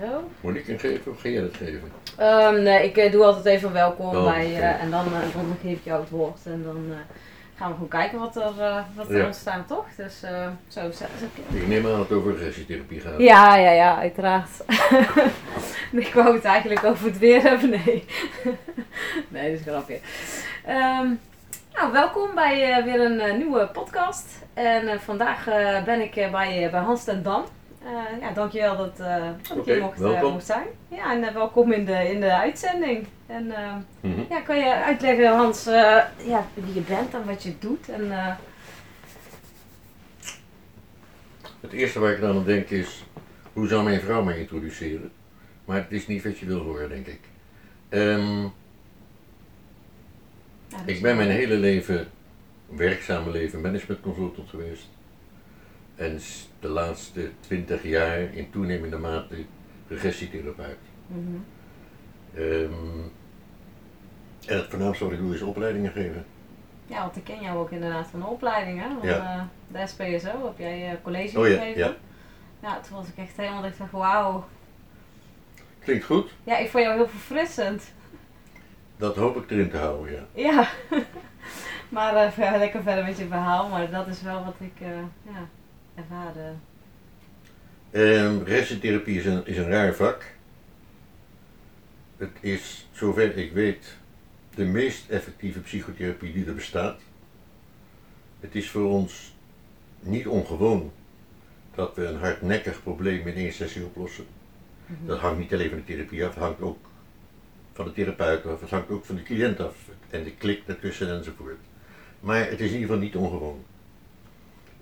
Zo. Moet ik een geven of ga jij dat geven? Nee, ik eh, doe altijd even welkom Oh, bij eh, en dan, eh, dan geef ik jou het woord en dan gaan we gewoon kijken wat er, wat er Ja. ontstaat, toch? Dus zo zet ik. Ik neem aan dat het over regressietherapie gaat. Ja, ja, ja, uiteraard. ik wou het eigenlijk over het weer hebben, nee. nee, dat is een grapje. Ehm, nou, welkom bij weer een nieuwe podcast. En vandaag ben ik bij, bij Hans ten Dam. Eh, ja, dankjewel dat, eh dat ik mocht, eh, mocht zijn. Ja, en welkom in de, in de uitzending. En Mhm. ja, kan je uitleggen, Hans, ja, wie je bent en wat je doet? En, Het eerste waar ik dan aan denk is, hoe zou mijn vrouw mij introduceren? Maar het is niet wat je wil horen, denk ik. Ehm, ja, ik ben mijn hele leven, werkzame leven, management consultant geweest. En de laatste twintig jaar in toenemende mate regressietherapeut. Mhm. Ehm, en het voornaamste wat ik doe is opleidingen geven. Ja, want ik ken jou ook inderdaad van de opleiding, hè? Van Ja. eh, de SPSO heb jij eh, college Oh ja, gegeven. ja. Ja, toen was ik echt helemaal, dacht, wauw. Klinkt goed, Ja, ik vond jou heel verfrissend. dat hoop ik erin te houden, ja. Ja. maar ja, lekker verder met je verhaal, maar dat is wel wat ik, ja, Ehm regressietherapie is een, is een raar vak. Het is, zover ik weet, de meest effectieve psychotherapie die er bestaat. Het is voor ons niet ongewoon dat we een hardnekkig probleem in één sessie oplossen. Mhm. Dat hangt niet alleen van de therapie af, het hangt ook van de therapeut af, het hangt ook van de cliënt af en de klik daartussen enzovoort. Maar het is in ieder geval niet ongewoon.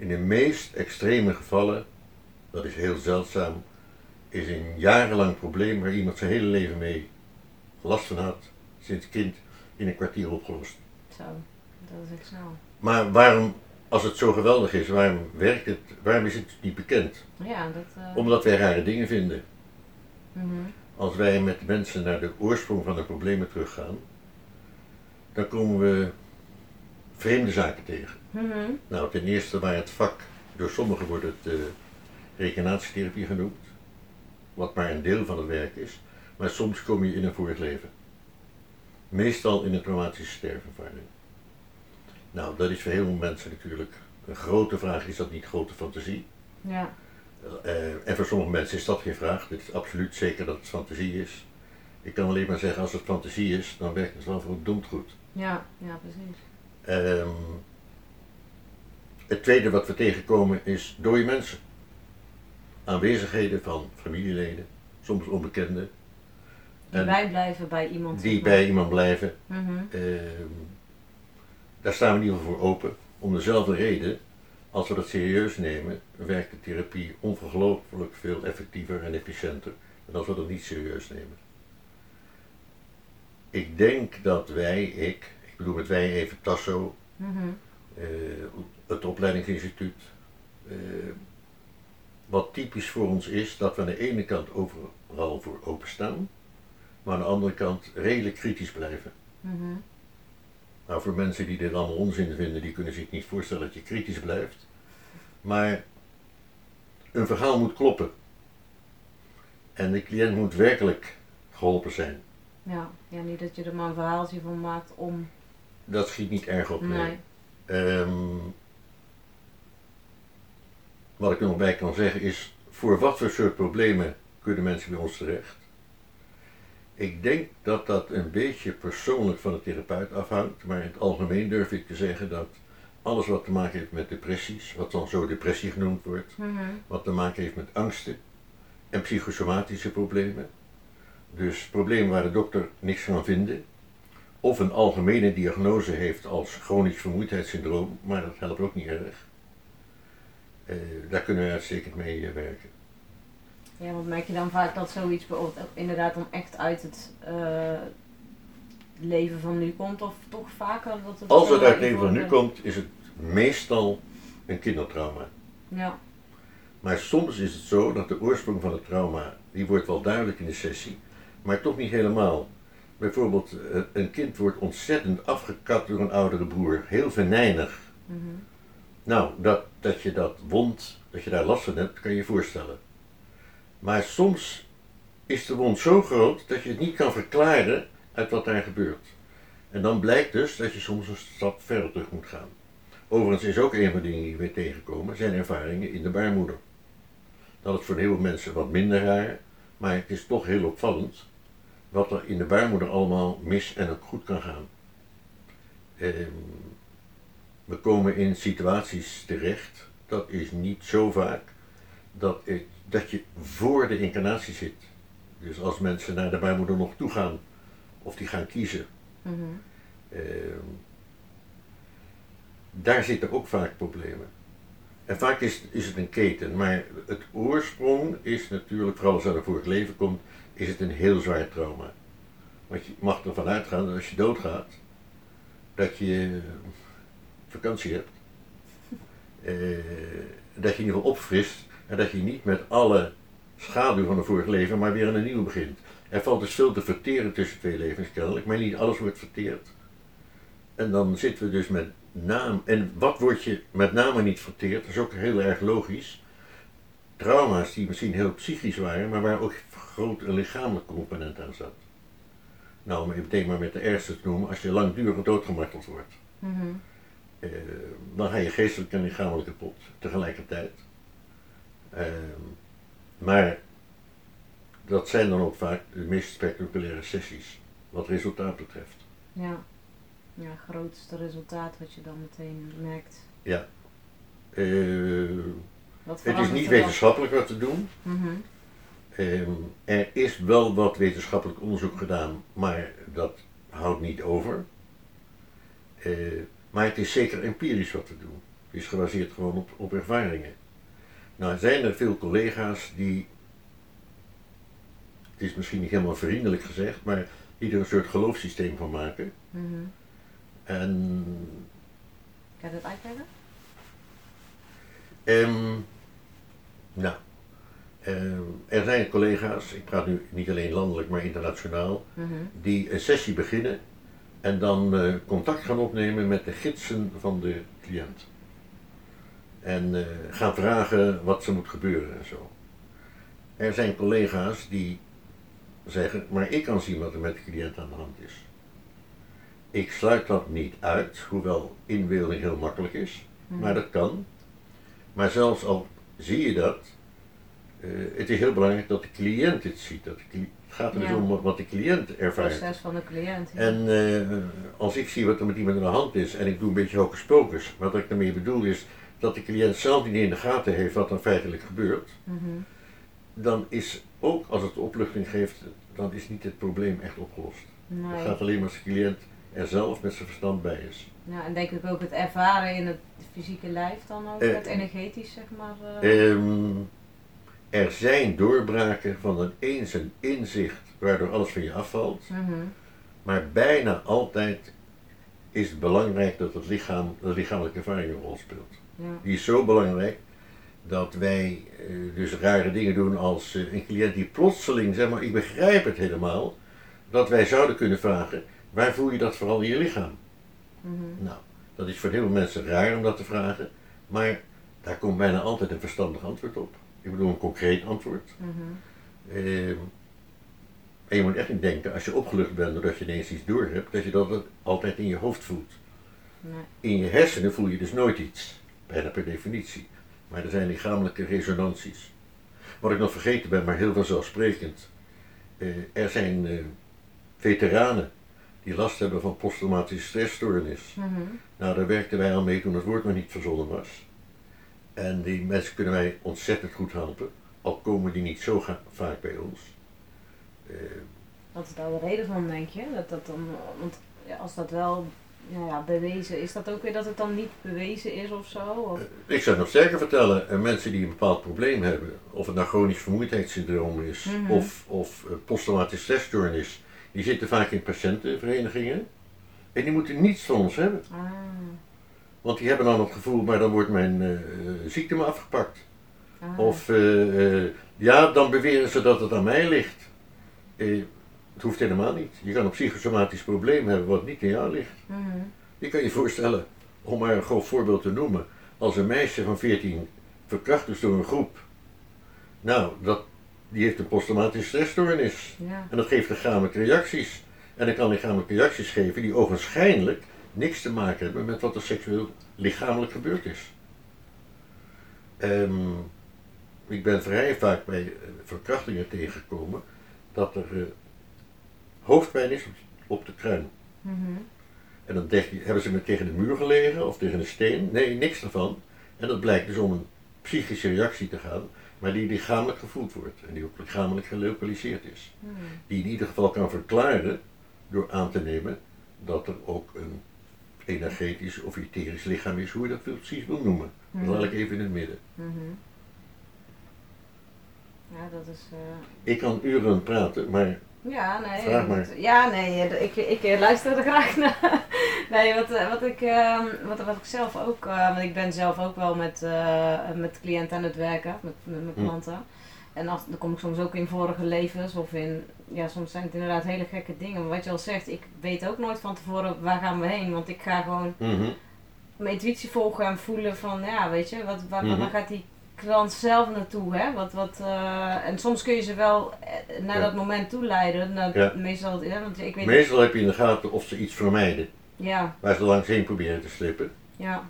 In de meest extreme gevallen, dat is heel zeldzaam, is een jarenlang probleem waar iemand zijn hele leven mee last van had, sinds kind, in een kwartier opgelost. Zo, dat is echt snel. Maar waarom, als het zo geweldig is, waarom werkt het, waarom is het niet bekend? Ja, dat... eh, Omdat wij rare dingen vinden. mhm. Als wij met mensen naar de oorsprong van de problemen teruggaan, dan komen we vreemde zaken tegen. Mhm. Nou, ten eerste waar het vak, door sommigen wordt het eh reïncarnatietherapie genoemd, wat maar een deel van het werk is, maar soms kom je in een vorig leven. Meestal in een traumatische sterfervaring. Nou, dat is voor heel veel mensen natuurlijk een grote vraag, is dat niet grote fantasie? Ja, Eh, en voor sommige mensen is dat geen vraag. Het is absoluut zeker dat het fantasie is. Ik kan alleen maar zeggen, als het fantasie is, dan werkt het wel verdomd goed. ja, ja, precies. Ehm, het tweede wat we tegenkomen is dode mensen. Aanwezigheden van familieleden, soms onbekenden, Die En bijblijven bij iemand. die bij iemand blijven. Mhm. Ehm, daar staan we in ieder geval voor open. Om dezelfde reden, als we dat serieus nemen, werkt de therapie ongelooflijk veel effectiever en efficiënter dan als we dat niet serieus nemen. Ik denk dat wij, ik, ik bedoel met wij even Tasso, Mhm. Het opleidingsinstituut, eh, wat typisch voor ons is, dat we aan de ene kant overal voor openstaan, maar aan de andere kant redelijk kritisch blijven. Mhm. Nou, voor mensen die dit allemaal onzin vinden, die kunnen zich niet voorstellen dat je kritisch blijft. Maar een verhaal moet kloppen. En de cliënt moet werkelijk geholpen zijn. Ja. ja, niet dat je er maar een verhaaltje van maakt om... Dat schiet niet erg op. nee. Nee. Ehm, wat ik er nog bij kan zeggen is, voor wat voor soort problemen kunnen mensen bij ons terecht? Ik denk dat dat een beetje persoonlijk van de therapeut afhangt, maar in het algemeen durf ik te zeggen dat alles wat te maken heeft met depressies, wat dan zo depressie genoemd wordt, Mhm. wat te maken heeft met angsten en psychosomatische problemen. Dus problemen waar de dokter niks van vinden. Of een algemene diagnose heeft als chronisch vermoeidheidssyndroom, maar dat helpt ook niet erg. Eh, daar kunnen we uitstekend mee eh, werken. Ja, want merk je dan vaak dat zoiets bijvoorbeeld inderdaad dan echt uit het eh, leven van nu komt? Of toch vaker dat het... Als het uit het leven van nu komt, is het meestal een kindertrauma. Ja. Maar soms is het zo dat de oorsprong van het trauma, die wordt wel duidelijk in de sessie, maar toch niet helemaal. Bijvoorbeeld, eh, een kind wordt ontzettend afgekapt door een oudere broer, heel venijnig. Mhm. Nou, dat, dat je dat wond, dat je daar last van hebt, kan je je voorstellen. Maar soms is de wond zo groot dat je het niet kan verklaren uit wat daar gebeurt. En dan blijkt dus dat je soms een stap verder terug moet gaan. Overigens is ook een van de dingen die we tegenkomen, zijn ervaringen in de baarmoeder. Dat is voor heel veel mensen wat minder raar, maar het is toch heel opvallend wat er in de baarmoeder allemaal mis en ook goed kan gaan. Ehm, we komen in situaties terecht, dat is niet zo vaak, dat, het, dat je voor de incarnatie zit. Dus als mensen naar de baarmoeder nog toe gaan, of die gaan kiezen, Mhm. Ehm, daar zitten ook vaak problemen. En vaak is, is het een keten, maar het oorsprong is natuurlijk, vooral als het uit een vorig leven komt, is het een heel zwaar trauma. Want je mag ervan uitgaan dat als je doodgaat, dat je vakantie hebt. Eh, dat je in ieder geval opfrist en dat je niet met alle schaduw van een vorig leven, maar weer aan een nieuwe begint. Er valt dus veel te verteren tussen twee levens kennelijk, maar niet alles wordt verteerd. En dan zitten we dus met naam. En wat wordt je met name niet verteerd, dat is ook heel erg logisch. Trauma's die misschien heel psychisch waren, maar waar ook groot een lichamelijk component aan zat. Nou, om meteen maar met de ergste te noemen, als je langdurig doodgemarteld wordt, Mhm. eh, dan ga je geestelijk en lichamelijk kapot tegelijkertijd. Ehm, maar dat zijn dan ook vaak de meest spectaculaire sessies, wat resultaat betreft. Ja. Ja, grootste resultaat wat je dan meteen merkt. Ja. Het is niet wetenschappelijk wat te doen. Mhm. Ehm, er is wel wat wetenschappelijk onderzoek gedaan, maar dat houdt niet over. Eh, maar het is zeker empirisch wat te doen. Het is gebaseerd gewoon op, op ervaringen. Nou zijn er veel collega's die, het is misschien niet helemaal vriendelijk gezegd, maar die er een soort geloofssysteem van maken. Mhm. En Kan je dat uitleggen? Ehm, nou, ehm, er zijn collega's, ik praat nu niet alleen landelijk, maar internationaal, Mhm. die een sessie beginnen en dan eh, contact gaan opnemen met de gidsen van de cliënt. En eh, gaan vragen wat er moet gebeuren en zo. Er zijn collega's die zeggen, maar ik kan zien wat er met de cliënt aan de hand is. Ik sluit dat niet uit, hoewel inbeelding heel makkelijk is, Mhm. maar dat kan. Maar zelfs al zie je dat, eh, het is heel belangrijk dat de cliënt het ziet. Dat de het gaat er dus om wat de cliënt Het ervaart. proces van de cliënt. ja. En eh, als ik zie wat er met iemand aan de hand is en ik doe een beetje hocus pocus, wat ik daarmee bedoel is dat de cliënt zelf niet in de gaten heeft wat er feitelijk gebeurt, Mhm. dan is ook als het opluchting geeft, dan is niet het probleem echt opgelost. Het Nee. gaat alleen maar als de cliënt er zelf met zijn verstand bij is. Ja, en denk ik ook het ervaren in het fysieke lijf dan ook, Eh, het energetisch zeg maar. eh. Ehm, er zijn doorbraken van een eens een inzicht waardoor alles van je afvalt. Mhm. Maar bijna altijd is het belangrijk dat het lichaam, de lichamelijke ervaring een rol speelt. Ja. Die is zo belangrijk dat wij eh, dus rare dingen doen als een cliënt die plotseling, zeg maar, ik begrijp het helemaal, dat wij zouden kunnen vragen, waar voel je dat vooral in je lichaam? Mhm. Nou, dat is voor heel veel mensen raar om dat te vragen, maar daar komt bijna altijd een verstandig antwoord op. Ik bedoel een concreet antwoord. Ehm, en je moet echt niet denken, als je opgelucht bent doordat je ineens iets door hebt, dat je dat altijd in je hoofd voelt. Nee. In je hersenen voel je dus nooit iets, bijna per definitie. Maar er zijn lichamelijke resonanties. Wat ik nog vergeten ben, maar heel vanzelfsprekend. eh, er zijn eh, veteranen die last hebben van posttraumatische stressstoornis. Mhm. Nou, daar werkten wij al mee toen het woord nog niet verzonnen was. En die mensen kunnen wij ontzettend goed helpen, al komen die niet zo vaak bij ons. Eh, Wat is daar de reden van, denk je? Dat dat dan, want als dat wel nou ja, bewezen is, dat ook weer dat het dan niet bewezen is of zo? Of? ik zou het nog sterker vertellen, eh, mensen die een bepaald probleem hebben, of het nou chronisch vermoeidheidssyndroom is, Mhm. of, of eh, posttraumatische stressstoornis, die zitten vaak in patiëntenverenigingen. En die moeten niets van ons hebben. Ah, Want die hebben dan het gevoel, maar dan wordt mijn eh, ziekte me afgepakt. ah. Of eh, eh, ja, dan beweren ze dat het aan mij ligt. Het hoeft helemaal niet. Je kan een psychosomatisch probleem hebben wat niet in jou ligt. Je kan je voorstellen, om maar een groot voorbeeld te noemen, als een meisje van 14 verkracht is door een groep. Nou, dat die heeft een posttraumatische stressstoornis. Ja. En dat geeft lichamelijke reacties. En dat kan lichamelijke reacties geven die ogenschijnlijk niks te maken hebben met wat er seksueel lichamelijk gebeurd is. Ehm, ik ben vrij vaak bij eh, verkrachtingen tegengekomen dat er eh, hoofdpijn is op, op de kruin. Mhm. En dan denk je, hebben ze me tegen de muur gelegen of tegen een steen? Nee, niks ervan. En dat blijkt dus om een psychische reactie te gaan, maar die lichamelijk gevoeld wordt en die ook lichamelijk gelokaliseerd is. Hmm. Die in ieder geval kan verklaren door aan te nemen dat er ook een energetisch of etherisch lichaam is, hoe je dat precies wil noemen. Dat laat ik even in het midden. Mhm. Ja, dat is. eh, Ik kan uren praten, maar Ja, nee. Het- Ja, nee, ik, ik eh, luister er graag naar. Nee, wat, eh, wat, ik, ehm, wat, wat ik zelf ook, eh, want ik ben zelf ook wel met, met cliënten aan het werken, met, met mijn Hm. klanten. En dan kom ik soms ook in vorige levens of in, ja, soms zijn het inderdaad hele gekke dingen. Maar wat je al zegt, ik weet ook nooit van tevoren waar gaan we heen. Want ik ga gewoon mhm, mijn intuïtie volgen en voelen van, ja, weet je, wat, waar, waar gaat die klant zelf naartoe, hè? Wat, wat, eh, en soms kun je ze wel eh, naar Ja. dat moment toe leiden. Naar, Ja. Meestal, ja, want ik weet meestal heb je in de gaten of ze iets vermijden, ja, waar ze langs heen proberen te slippen. ja,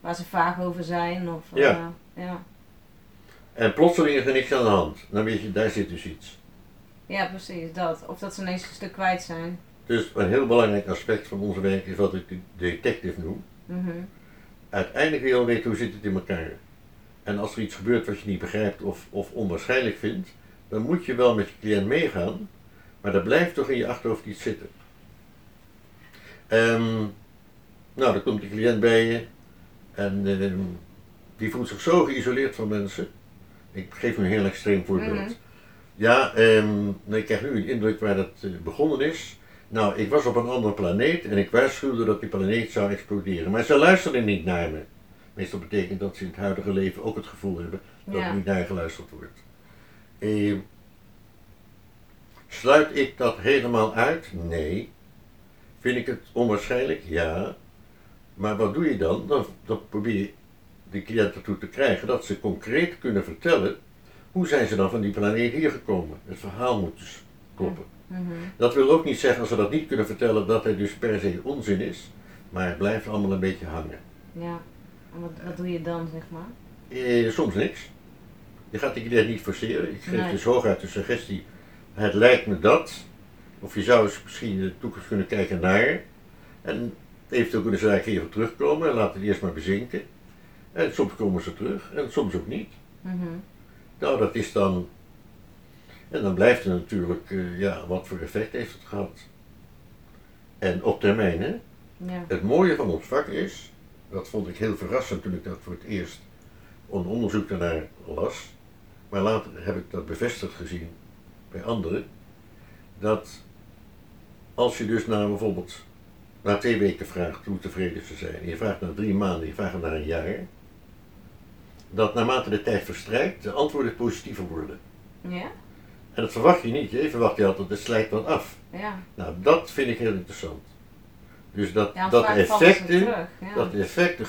waar ze vaag over zijn. Of, Ja. eh, ja. En plotseling is er niks aan de hand. Dan weet je, daar zit dus iets. ja, precies, dat. Of dat ze ineens een stuk kwijt zijn. Dus een heel belangrijk aspect van onze werk is wat ik de detective noem. Mhm. Uiteindelijk wil je al weten hoe zit het in elkaar. En als er iets gebeurt wat je niet begrijpt of, of onwaarschijnlijk vindt, dan moet je wel met je cliënt meegaan, maar dat blijft toch in je achterhoofd iets zitten. Ehm, nou, dan komt die cliënt bij je en ehm, die voelt zich zo geïsoleerd van mensen. Ik geef een heel extreem voorbeeld. Mhm. Ja, ehm, nou, ik krijg nu een indruk waar dat eh, begonnen is. Nou, ik was op een andere planeet en ik waarschuwde dat die planeet zou exploderen. Maar ze luisterden niet naar me. Meestal betekent dat ze in het huidige leven ook het gevoel hebben dat Ja. er niet naar geluisterd wordt. Eh, sluit ik dat helemaal uit? Nee. Vind ik het onwaarschijnlijk? Ja. Maar wat doe je dan? Dan, dan probeer je de cliënt ertoe te krijgen dat ze concreet kunnen vertellen hoe zijn ze dan van die planeet hier gekomen. Het verhaal moet dus kloppen. Mhm. Dat wil ook niet zeggen als ze dat niet kunnen vertellen dat het dus per se onzin is, maar het blijft allemaal een beetje hangen. Ja. En wat, wat doe je dan, zeg maar? Eh, soms niks. Je gaat die cliënt niet forceren. Ik geef Nee. dus hooguit de suggestie, het lijkt me dat. Of je zou eens misschien in de toekomst kunnen kijken naar. En eventueel kunnen ze daar even terugkomen en laten die eerst maar bezinken. En soms komen ze terug en soms ook niet. Mhm. Nou, dat is dan. En dan blijft er natuurlijk, eh, ja, wat voor effect heeft het gehad? En op termijn, hè? Ja. Het mooie van ons vak is, dat vond ik heel verrassend toen ik dat voor het eerst een onderzoek daarnaar las, maar later heb ik dat bevestigd gezien bij anderen, dat als je dus naar bijvoorbeeld na twee weken vraagt hoe tevreden ze zijn, en je vraagt na drie maanden, je vraagt naar een jaar, dat naarmate de tijd verstrijkt, de antwoorden positiever worden. Ja? En dat verwacht je niet, je verwacht je altijd, het slijt wat af. Ja. Nou, dat vind ik heel interessant. Dus dat, Ja, dat effecten, terug. Ja. dat effecten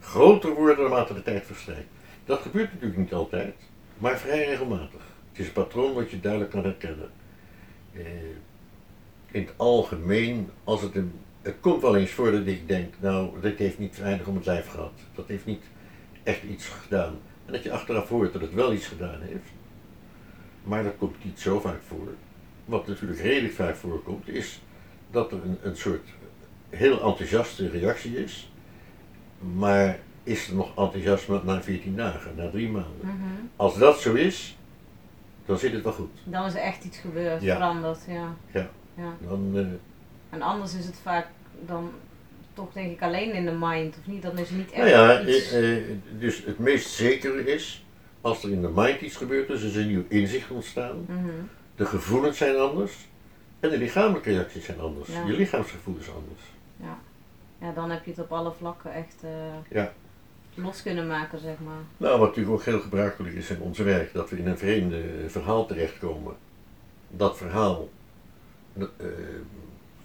groter worden naarmate de tijd verstrijkt. Dat gebeurt natuurlijk niet altijd, maar vrij regelmatig. Het is een patroon wat je duidelijk kan herkennen. Eh, in het algemeen, als het een, het komt wel eens voor dat ik denk, nou, dit heeft niet weinig om het lijf gehad. Dat heeft niet echt iets gedaan. En dat je achteraf hoort dat het wel iets gedaan heeft. Maar dat komt niet zo vaak voor. Wat natuurlijk redelijk vaak voorkomt, is dat er een, een soort heel enthousiaste reactie is. Maar is er nog enthousiasme na 14 dagen, na drie maanden? Mhm. Als dat zo is, dan zit het wel goed. Dan is er echt iets gebeurd, Ja. veranderd. Ja. Ja. ja. Dan, eh, En anders is het vaak dan toch denk ik alleen in de mind, of niet? Dan is er niet echt nou ja, iets... eh, eh, dus het meest zekere is, als er in de mind iets gebeurt, dus er is een nieuw inzicht ontstaan, Mhm. de gevoelens zijn anders en de lichamelijke reacties zijn anders. Ja. Je lichaamsgevoel is anders. Ja, dan heb je het op alle vlakken echt eh, Ja. los kunnen maken, zeg maar. Nou, wat natuurlijk ook heel gebruikelijk is in ons werk, dat we in een vreemde verhaal terechtkomen. Dat verhaal eh,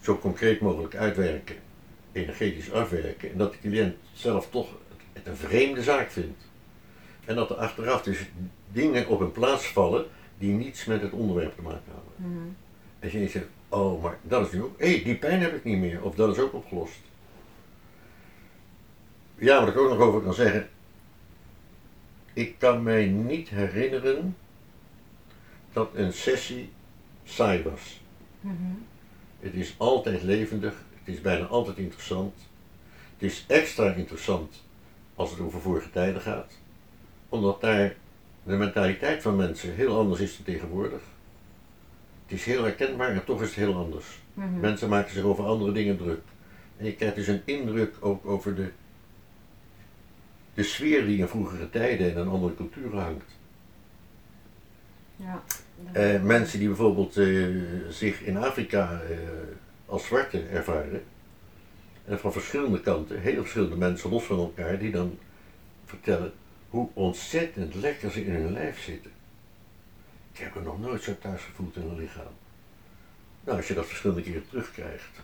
zo concreet mogelijk uitwerken, energetisch afwerken, en dat de cliënt zelf toch het een vreemde zaak vindt. En dat er achteraf dus dingen op een plaats vallen die niets met het onderwerp te maken hebben. Mhm. En je zegt, oh, maar dat is nu ook, hé, die pijn heb ik niet meer, of dat is ook opgelost. Ja, wat ik ook nog over kan zeggen, ik kan mij niet herinneren dat een sessie saai was. Mhm. Het is altijd levendig, het is bijna altijd interessant. Het is extra interessant als het over vorige tijden gaat, omdat daar de mentaliteit van mensen heel anders is dan tegenwoordig. Het is heel herkenbaar en toch is het heel anders. Mhm. Mensen maken zich over andere dingen druk. En je krijgt dus een indruk ook over de, de sfeer die in vroegere tijden en in andere culturen hangt. Ja. Eh, mensen die bijvoorbeeld eh, zich in Afrika eh, als zwarte ervaren, en van verschillende kanten, heel verschillende mensen los van elkaar, die dan vertellen hoe ontzettend lekker ze in hun lijf zitten. Ik heb me nog nooit zo thuis gevoeld in een lichaam. Nou, als je dat verschillende keren terugkrijgt,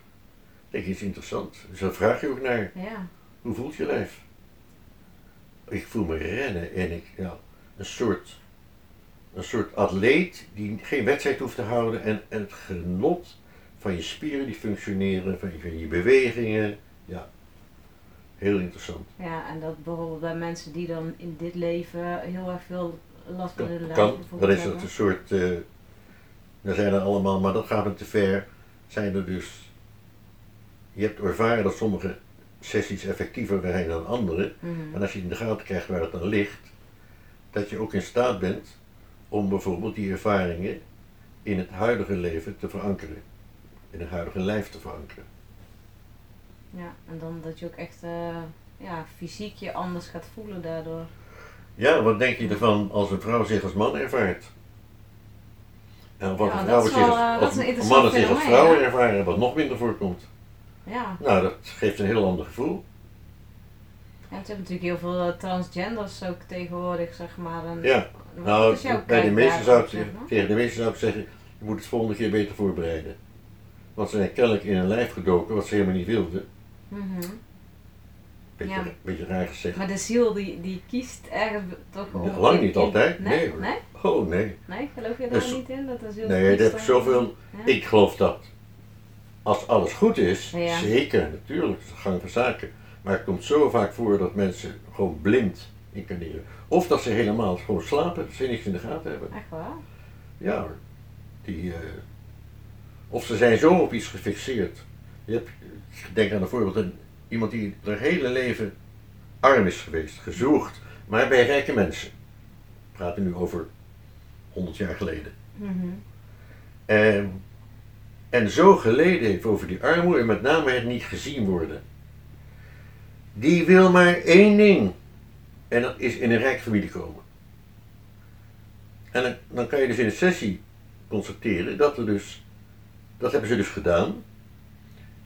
denk je iets interessant. Dus dan vraag je ook naar, Ja. hoe voelt je lijf? Ik voel me rennen en ik, ja, een soort, een soort atleet die geen wedstrijd hoeft te houden en, en het genot van je spieren die functioneren, van je, van je bewegingen, ja, heel interessant. ja, en dat bijvoorbeeld bij mensen die dan in dit leven heel erg veel last van hun lijf dan is dat een soort, eh dan zijn er allemaal, maar dat gaat me te ver, zijn er dus, je hebt ervaren dat sommige sessies effectiever zijn dan andere, Mhm. En als je in de gaten krijgt waar het dan ligt, dat je ook in staat bent om bijvoorbeeld die ervaringen in het huidige leven te verankeren. In het huidige lijf te verankeren. Ja, en dan dat je ook echt eh, ja, fysiek je anders gaat voelen daardoor. Ja, wat denk je ervan als een vrouw zich als man ervaart? En wat Ja, een vrouw zich eh, als, interessant mannen zich als vrouwen ja. ervaren, wat nog minder voorkomt. Ja. Nou, dat geeft een heel ander gevoel. En je hebt natuurlijk heel veel eh, transgenders ook tegenwoordig, zeg maar. En, Ja, nou, bij de kijk meesten zou ik, tegen de meesten zou ik zeggen, je moet het volgende keer beter voorbereiden. Want ze zijn kennelijk in een lijf gedoken wat ze helemaal niet wilden. Mhm. Beetje, Ja. beetje raar gezegd. Maar de ziel die, die kiest ergens toch Ja, om- lang niet altijd. Nee? Nee, hoor. Nee? Oh nee. Nee? Geloof je Dat daar niet in? Dat de ziel Nee, dat zoveel. Ja? Ik geloof dat. Als alles goed is, Ja. zeker, natuurlijk, is de gang van zaken. Maar het komt zo vaak voor dat mensen gewoon blind incarneren. Of dat ze helemaal gewoon slapen, dat ze niks in de gaten hebben. Echt waar? Ja hoor. Die, eh, of ze zijn zo op iets gefixeerd. Je hebt, denk aan een voorbeeld, een, iemand die haar hele leven arm is geweest, gezoogd, maar bij rijke mensen. We praten nu over 100 jaar geleden. Mhm. En, en zo geleden heeft over die armoede en met name het niet gezien worden. Die wil maar één ding. En dat is in een rijke familie komen. En dan, dan kan je dus in een sessie constateren dat er dus, dat hebben ze dus gedaan.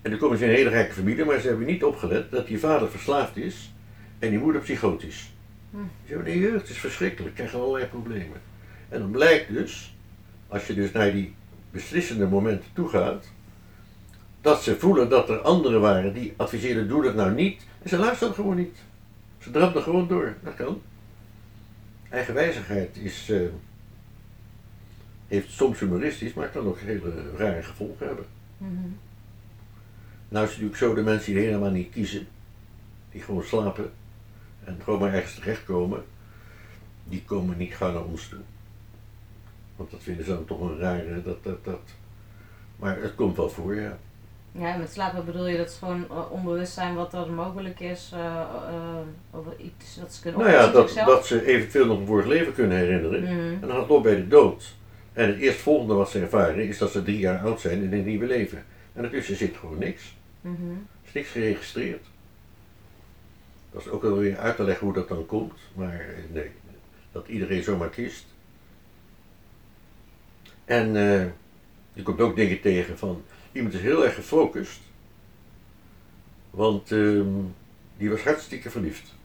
En dan komen ze in een hele rijke familie, maar ze hebben niet opgelet dat die vader verslaafd is en die moeder psychotisch. Hm. Ze hebben de jeugd is verschrikkelijk, krijgen allerlei problemen. En dan blijkt dus, als je dus naar die beslissende momenten toe gaat, dat ze voelen dat er anderen waren die adviseerden, doe dat nou niet. En ze luisteren gewoon niet. Ze drapten gewoon door. Dat kan. Eigenwijzigheid is, eh, heeft soms humoristisch, maar kan ook hele rare gevolgen hebben. Mhm. Nou is het natuurlijk zo, de mensen die helemaal niet kiezen, die gewoon slapen en gewoon maar ergens terechtkomen, die komen niet gauw naar ons toe. Want dat vinden ze dan toch een rare, dat, dat, dat. Maar het komt wel voor, ja. Ja, met slapen bedoel je dat is gewoon uh, onbewust zijn wat er mogelijk is uh, uh, over iets dat ze kunnen Nou ja, dat, zichzelf. dat ze eventueel nog een vorig leven kunnen herinneren. Mhm. En dan gaat het op bij de dood. En het eerstvolgende wat ze ervaren is dat ze drie jaar oud zijn in een nieuwe leven. En ertussen zit gewoon niks. Mhm. Er is niks geregistreerd. Dat is ook wel weer uit te leggen hoe dat dan komt. Maar eh, nee, dat iedereen zomaar kiest. En eh, je komt ook dingen tegen van iemand is heel erg gefocust. Want ehm, die was hartstikke verliefd.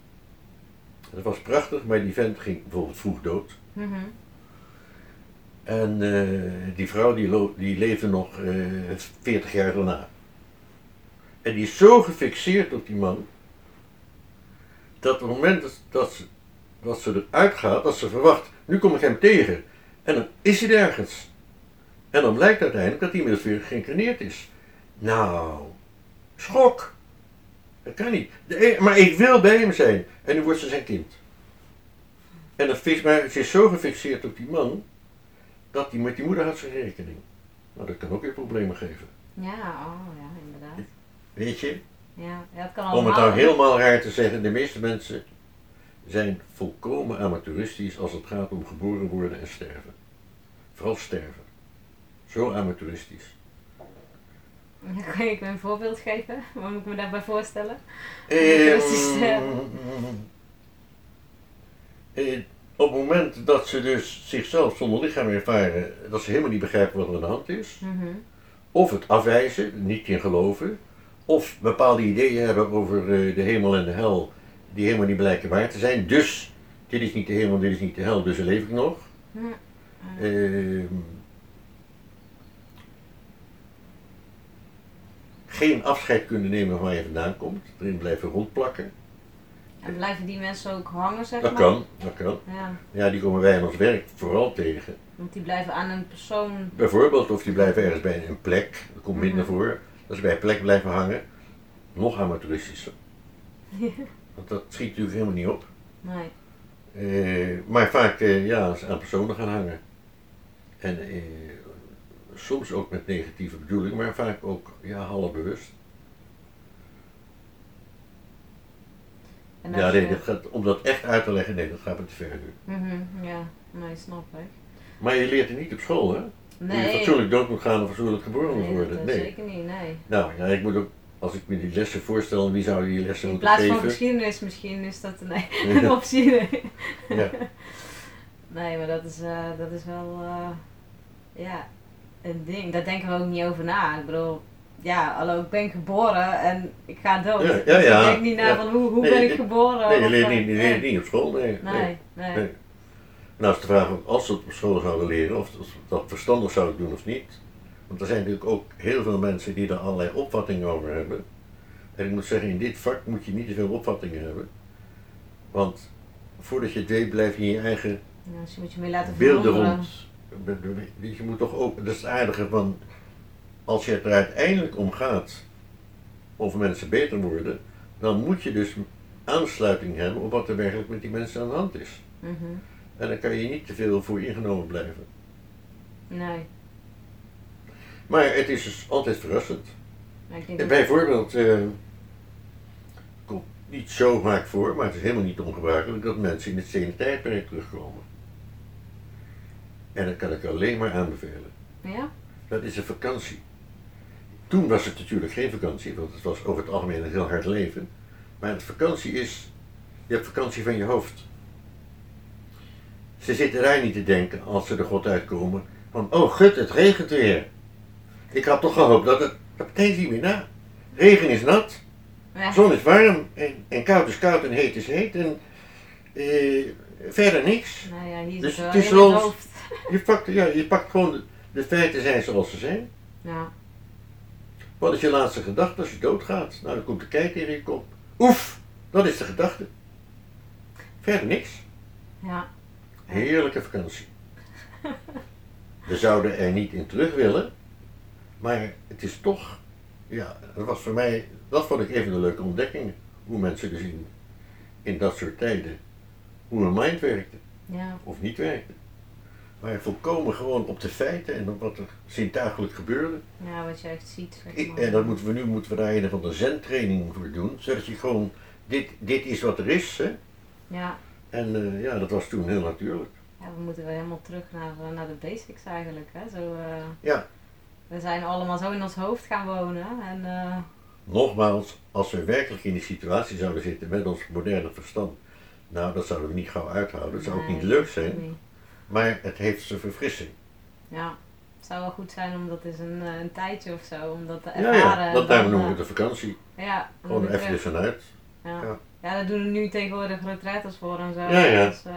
Dat was prachtig, maar die vent ging bijvoorbeeld vroeg dood. Mhm. En eh, die vrouw die, die leefde nog eh 40 jaar daarna. En die is zo gefixeerd op die man, dat op het moment dat, dat, ze, dat ze eruit gaat, dat ze verwacht, nu kom ik hem tegen. En dan is hij ergens. En dan blijkt uiteindelijk dat hij inmiddels weer geïncarneerd is. Nou, schok. Dat kan niet. De e- maar ik wil bij hem zijn. En nu wordt ze zijn kind. En dat fix, maar ze is zo gefixeerd op die man, dat hij met die moeder had zijn rekening. Nou, dat kan ook weer problemen geven. Ja, oh ja, inderdaad. Weet je? Ja, het kan Om het allemaal. nou helemaal raar te zeggen, de meeste mensen zijn volkomen amateuristisch als het gaat om geboren worden en sterven. Vooral sterven. Zo amateuristisch. Kan je me een voorbeeld geven? Wat moet ik me daarbij voorstellen? Ehm, Amateuristisch sterven. eh, op het moment dat ze dus zichzelf zonder lichaam ervaren, dat ze helemaal niet begrijpen wat er aan de hand is, Mhm. of het afwijzen, niet in geloven, of bepaalde ideeën hebben over eh, de hemel en de hel, die helemaal niet blijken waar te zijn. Dus, dit is niet de hemel, dit is niet de hel, dus leef ik nog. Hm. Ehm, geen afscheid kunnen nemen van waar je vandaan komt, erin blijven rondplakken. En blijven die mensen ook hangen, zeg Dat maar? kan, dat kan. Ja, Ja, die komen wij in ons werk vooral tegen. want die blijven aan een persoon. Bijvoorbeeld, of die blijven ergens bij een plek, dat komt minder Mhm. voor, dat ze bij een plek blijven hangen. Nog amateuristischer. Want dat schiet natuurlijk helemaal niet op. Nee. Eh, maar vaak eh, ja, aan personen gaan hangen. En eh, soms ook met negatieve bedoeling, maar vaak ook ja, half bewust. En Ja, nee, je- dat gaat, om dat echt uit te leggen, nee, dat gaat me te ver nu. Mhm, ja, nee, snap ik. Maar je leert het niet op school, hè? Hoe je Nee. fatsoenlijk dood moet gaan of fatsoenlijk geboren moet nee, worden. Nee. zeker niet, nee. Nou ja, ik moet ook, als ik me die lessen voorstel, wie zou die lessen In moeten plaats van geven? geschiedenis misschien is dat nee, een optie. Nee. Ja. nee, maar dat is, eh, dat is wel eh, ja, een ding. Daar denken we ook niet over na. Ik bedoel, ja, hallo, ik ben geboren en ik ga dood. Ja, ja, Dus ja. ik denk niet na van hoe, hoe Nee, ben ik geboren. Nee, je leert, niet, je leert niet op school, nee. Nee, nee. Nee. Nou is de vraag als ze het op school zouden leren, of dat verstandig zouden doen of niet. Want er zijn natuurlijk ook heel veel mensen die er allerlei opvattingen over hebben. En ik moet zeggen, in dit vak moet je niet te veel opvattingen hebben. Want voordat je het weet, blijf je in je eigen Ja, dus je moet je mee laten beelden verwonderen. Je moet toch ook, dat is het aardige van, als je het er uiteindelijk om gaat of mensen beter worden, dan moet je dus aansluiting hebben op wat er werkelijk met die mensen aan de hand is. Mhm. En dan kan je niet te veel voor ingenomen blijven. Nee, Maar het is dus altijd verrassend. ik denk. Bijvoorbeeld, eh komt niet zo vaak voor, maar het is helemaal niet ongebruikelijk dat mensen in het stenen tijdperk terugkomen. En dat kan ik alleen maar aanbevelen. Ja? Dat is een vakantie. Toen was het natuurlijk geen vakantie, want het was over het algemeen een heel hard leven. Maar het vakantie is, je hebt vakantie van je hoofd. Ze zitten daar niet te denken als ze de God uitkomen van, oh gut, het regent weer. Ik had toch gehoopt dat het, dat betekent niet meer na. Regen is nat, Ja. zon is warm en, en koud is koud en heet is heet en eh, verder niks. Nou ja, hier Dus het is het wel- hoofd. Je pakt, ja, je pakt gewoon de, de feiten zijn zoals ze zijn. Ja. Wat is je laatste gedachte als je doodgaat? Nou, dan komt de kijk in je kop. Oef, dat is de gedachte. Verder niks. Ja. Heerlijke vakantie. We zouden er niet in terug willen, maar het is toch, ja, dat was voor mij, dat vond ik even een leuke ontdekking. Hoe mensen dus in, in dat soort tijden, hoe hun mind werkte Ja. of niet werkte. Maar volkomen gewoon op de feiten en op wat er zintuigelijk gebeurde. ja, wat je echt ziet. Ik, en dat moeten we nu moeten we daar een of andere zentraining voor doen, zodat je gewoon, dit, dit is wat er is. Hè? Ja. En eh, ja, dat was toen heel natuurlijk. ja, we moeten weer helemaal terug naar, eh, naar de basics eigenlijk. Hè? Zo, eh, Ja. We zijn allemaal zo in ons hoofd gaan wonen. En, Nogmaals, als we werkelijk in die situatie zouden zitten met ons moderne verstand, nou dat zouden we niet gauw uithouden. Dat zou ook niet leuk zijn. Maar het heeft zijn verfrissing. Ja. Het zou wel goed zijn om dat eens een, eh, een tijdje of zo, om dat te Ja, ervaren. ja, dat daarom noemen we eh, de vakantie. Ja, Gewoon even terug. ervan uit. Ja. ja. Ja. daar doen we nu tegenwoordig retreats voor en zo. Ja, ja. Dus, eh,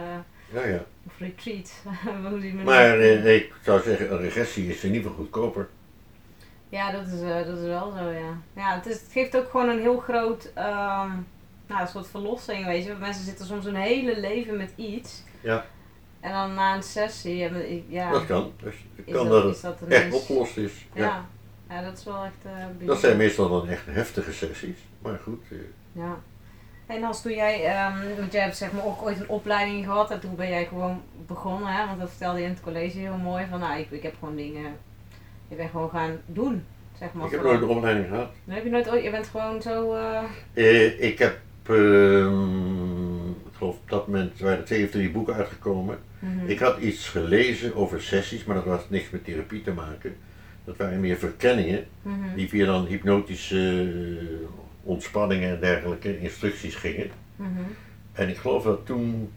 Ja, ja. of retreats. Maar eh, ik zou zeggen, een regressie is in ieder geval goedkoper. Ja, dat is, dat is wel zo, ja. Ja, het, is, het geeft ook gewoon een heel groot, ehm, nou, een soort verlossing, weet je. Want Mensen zitten soms hun hele leven met iets. Ja. En dan na een sessie, ja, Dat kan. Dus is kan dat, dat is dat echt opgelost is. Ja. Ja. ja, dat is wel echt bijzonder. Dat zijn meestal dan echt heftige sessies. Maar goed, eh, Ja. En als toen jij, ehm, want jij hebt zeg maar ook ooit een opleiding gehad en toen ben jij gewoon begonnen, hè? want dat vertelde je in het college heel mooi, van nou, ik, ik heb gewoon dingen, ik ben gewoon gaan doen, zeg maar. ik heb nooit een opleiding gehad. Dan heb je nooit ooit, je bent gewoon zo, eh, Eh, ik heb, ehm, ik geloof op dat moment waren er twee of drie boeken uitgekomen. Mhm. Ik had iets gelezen over sessies, maar dat had niks met therapie te maken. Dat waren meer verkenningen Mhm. die via dan hypnotische eh, ontspanningen en dergelijke instructies gingen. Mhm. En ik geloof dat toen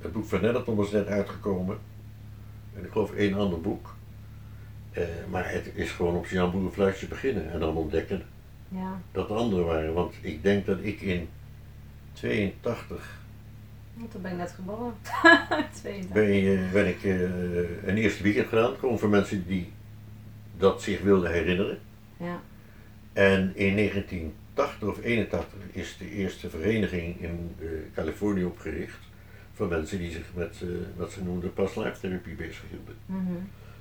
het boek van Netterton was net uitgekomen. En ik geloof één ander boek. Eh, maar het is gewoon op Jan Boerenfluitje beginnen en dan ontdekken Ja, dat er anderen waren. Want ik denk dat ik in 82 want toen ben ik net geboren. 22. ben, ben ik eh, een eerste weekend gedaan. Gewoon voor mensen die dat zich wilden herinneren. Ja, En in 1980 of 81 is de eerste vereniging in eh, Californië opgericht. Voor mensen die zich met eh, wat ze noemden past life therapie bezighielden. mhm.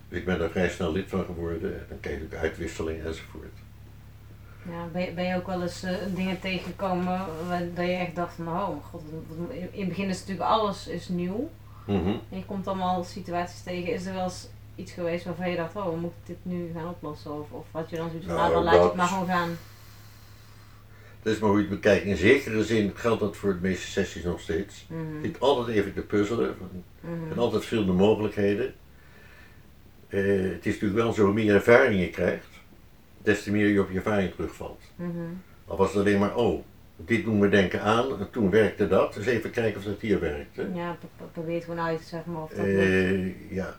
Dus ik ben daar vrij snel lid van geworden. En dan je ook uitwisseling enzovoort. Ja ben, je, ben je ook wel eens eh, dingen tegengekomen waar, dat je echt dacht van, oh god, wat- wat- in het begin is natuurlijk alles is nieuw. Mhm. En je komt allemaal situaties tegen. Is er wel eens iets geweest waarvan je dacht, oh, we moeten dit nu gaan oplossen? Of, of had je dan zoiets van, nou, Nou, dan laat je het maar gewoon gaan. Dat is maar hoe je het bekijkt. In zekere zin geldt dat voor de meeste sessies nog steeds. Mhm, Je zit altijd even te puzzelen. mhm. En altijd veel de mogelijkheden. Eh, het is natuurlijk wel zo, hoe meer ervaring je krijgt, des te meer je op je ervaring terugvalt. Mhm. Al was het alleen maar, oh, dit doen we denken aan, en toen werkte dat, dus even kijken of dat hier werkte. Ja, pro- pro- probeer gewoon uit, zeg maar. Of dat. Eh, ja,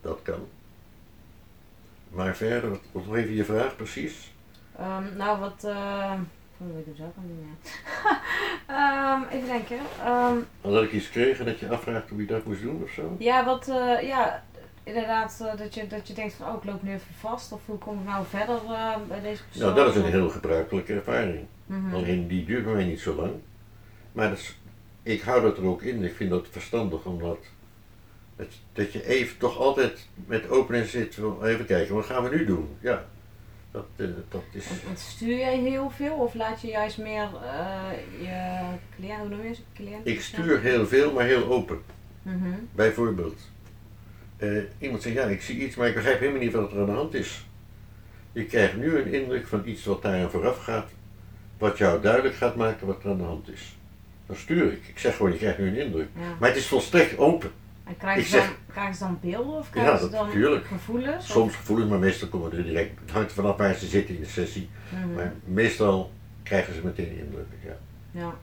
dat kan. Maar verder, wat wat even je vraag precies? Ehm, nou, wat. eh wat wil ik hem zelf? Ja. Ehm, even denken. Ehm, Dat ik iets kreeg en dat je afvraagt hoe je dat moest doen of zo? ja, wat. eh, ja, inderdaad, eh, dat, je, dat je denkt van, oh, ik loop nu even vast. Of hoe kom ik nou verder eh, bij deze persoon? Nou, dat is een heel gebruikelijke ervaring. Mhm. Alleen die duurt bij mij niet zo lang. Maar dat is, ik hou dat er ook in. Ik vind dat verstandig omdat dat, dat je even toch altijd met opening zit. Even kijken, wat gaan we nu doen? Ja, dat, eh, dat is. Want, stuur jij heel veel of laat je juist meer je cliënt, hoe noem je ze? Cliënt? Ik stuur heel veel, maar heel open. Mhm. Bijvoorbeeld, eh, iemand zegt ja, ik zie iets, maar ik begrijp helemaal niet wat er aan de hand is. Je krijgt nu een indruk van iets wat daaraan vooraf gaat, wat jou duidelijk gaat maken wat er aan de hand is. Dan stuur ik. Ik zeg gewoon, je krijgt nu een indruk. Ja. Maar het is volstrekt open. En krijgen Ik ze, dan, zeg- krijgen ze dan beelden of Ja, krijgen ze dat dan natuurlijk. gevoelens? Of- Soms gevoelens, maar meestal komen er direct. Het hangt er vanaf waar ze zitten in de sessie. Mhm. Maar meestal krijgen ze meteen indrukken. Ja. Ja.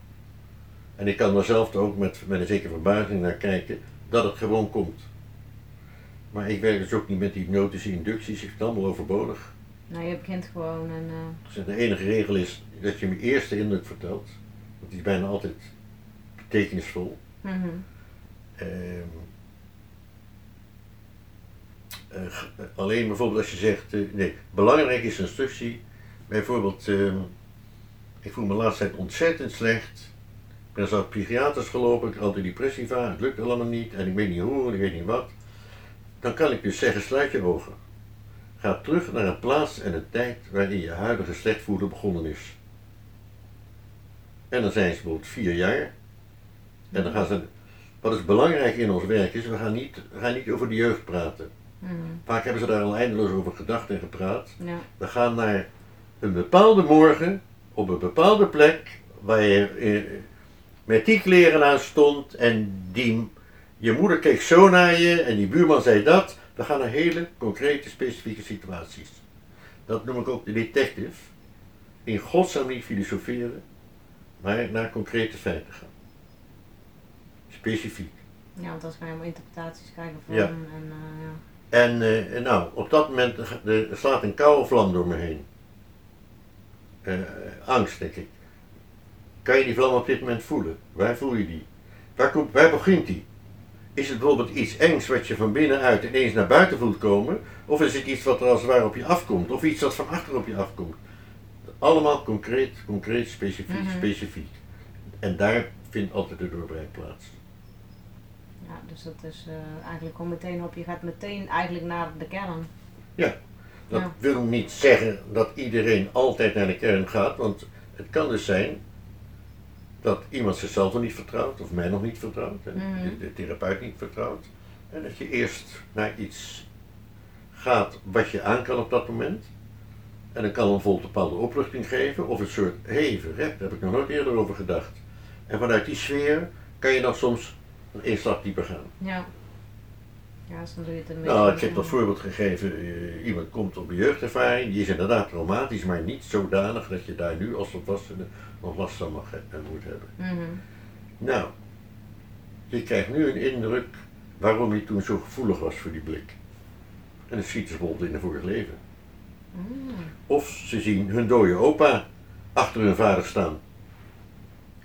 En ik kan er zelf ook met, met een zekere verbazing naar kijken dat het gewoon komt. Maar ik werk dus ook niet met die hypnotische inducties, ik vind het allemaal overbodig. Nou, je begint gewoon en. eh, Dus de enige regel is dat je mijn eerste indruk vertelt. Want die is bijna altijd betekenisvol. mhm. Ehm, eh, g- alleen bijvoorbeeld als je zegt, eh, nee, belangrijk is een instructie. Bijvoorbeeld, ehm, ik voel me de laatste tijd ontzettend slecht. Ik ben zelf psychiaters gelopen, ik had antidepressiva, het lukt allemaal niet en ik weet niet hoe en ik weet niet wat. Dan kan ik dus zeggen, sluit je ogen. Ga terug naar een plaats en een tijd waarin je huidige slecht voelen begonnen is. En dan zijn ze bijvoorbeeld vier jaar. En dan gaan ze wat is belangrijk in ons werk is, we gaan niet, we gaan niet over de jeugd praten. Mhm. Vaak hebben ze daar al eindeloos over gedacht en gepraat. Ja. We gaan naar een bepaalde morgen, op een bepaalde plek, waar je eh, met die kleren aan stond en die, je moeder keek zo naar je en die buurman zei dat. We gaan naar hele concrete, specifieke situaties. Dat noem ik ook de detective. In godsnaam niet filosoferen, maar naar concrete feiten gaan. Specifiek. ja, want anders kan je helemaal interpretaties krijgen van. Ja. En, eh, ja. En eh, nou, op dat moment er slaat een koude vlam door me heen. Eh, angst, denk ik. Kan je die vlam op dit moment voelen? Waar voel je die? Waar, komt, waar begint die? Is het bijvoorbeeld iets engs wat je van binnenuit ineens naar buiten voelt komen? Of is het iets wat er als het ware op je afkomt? Of iets wat van achter op je afkomt? Allemaal concreet, concreet, specifiek, Mhm. specifiek. En daar vindt altijd de doorbraak plaats. Ja, dus dat is eh, eigenlijk gewoon meteen op. Je gaat meteen eigenlijk naar de kern. Dat Ja. wil niet zeggen dat iedereen altijd naar de kern gaat, want het kan dus zijn dat iemand zichzelf nog niet vertrouwt, of mij nog niet vertrouwt, en Mhm. de, de therapeut niet vertrouwt. En dat je eerst naar iets gaat wat je aan kan op dat moment. En dan kan een vol bepaalde opluchting geven, of een soort, hey, verrekt, daar heb ik nog nooit eerder over gedacht. En vanuit die sfeer kan je dan soms een stap dieper gaan. Ja. Ja, dus dan doe je het een Nou, ik beetje- heb dat voorbeeld gegeven. eh, iemand komt op een jeugdervaring, die is inderdaad traumatisch, maar niet zodanig dat je daar nu als volwassene nog last van mag moet hebben. Mhm. Nou, je krijgt nu een indruk waarom je toen zo gevoelig was voor die blik. En het schiet ze bijvoorbeeld in een vorig leven. Mm. Of ze zien hun dode opa achter hun vader staan.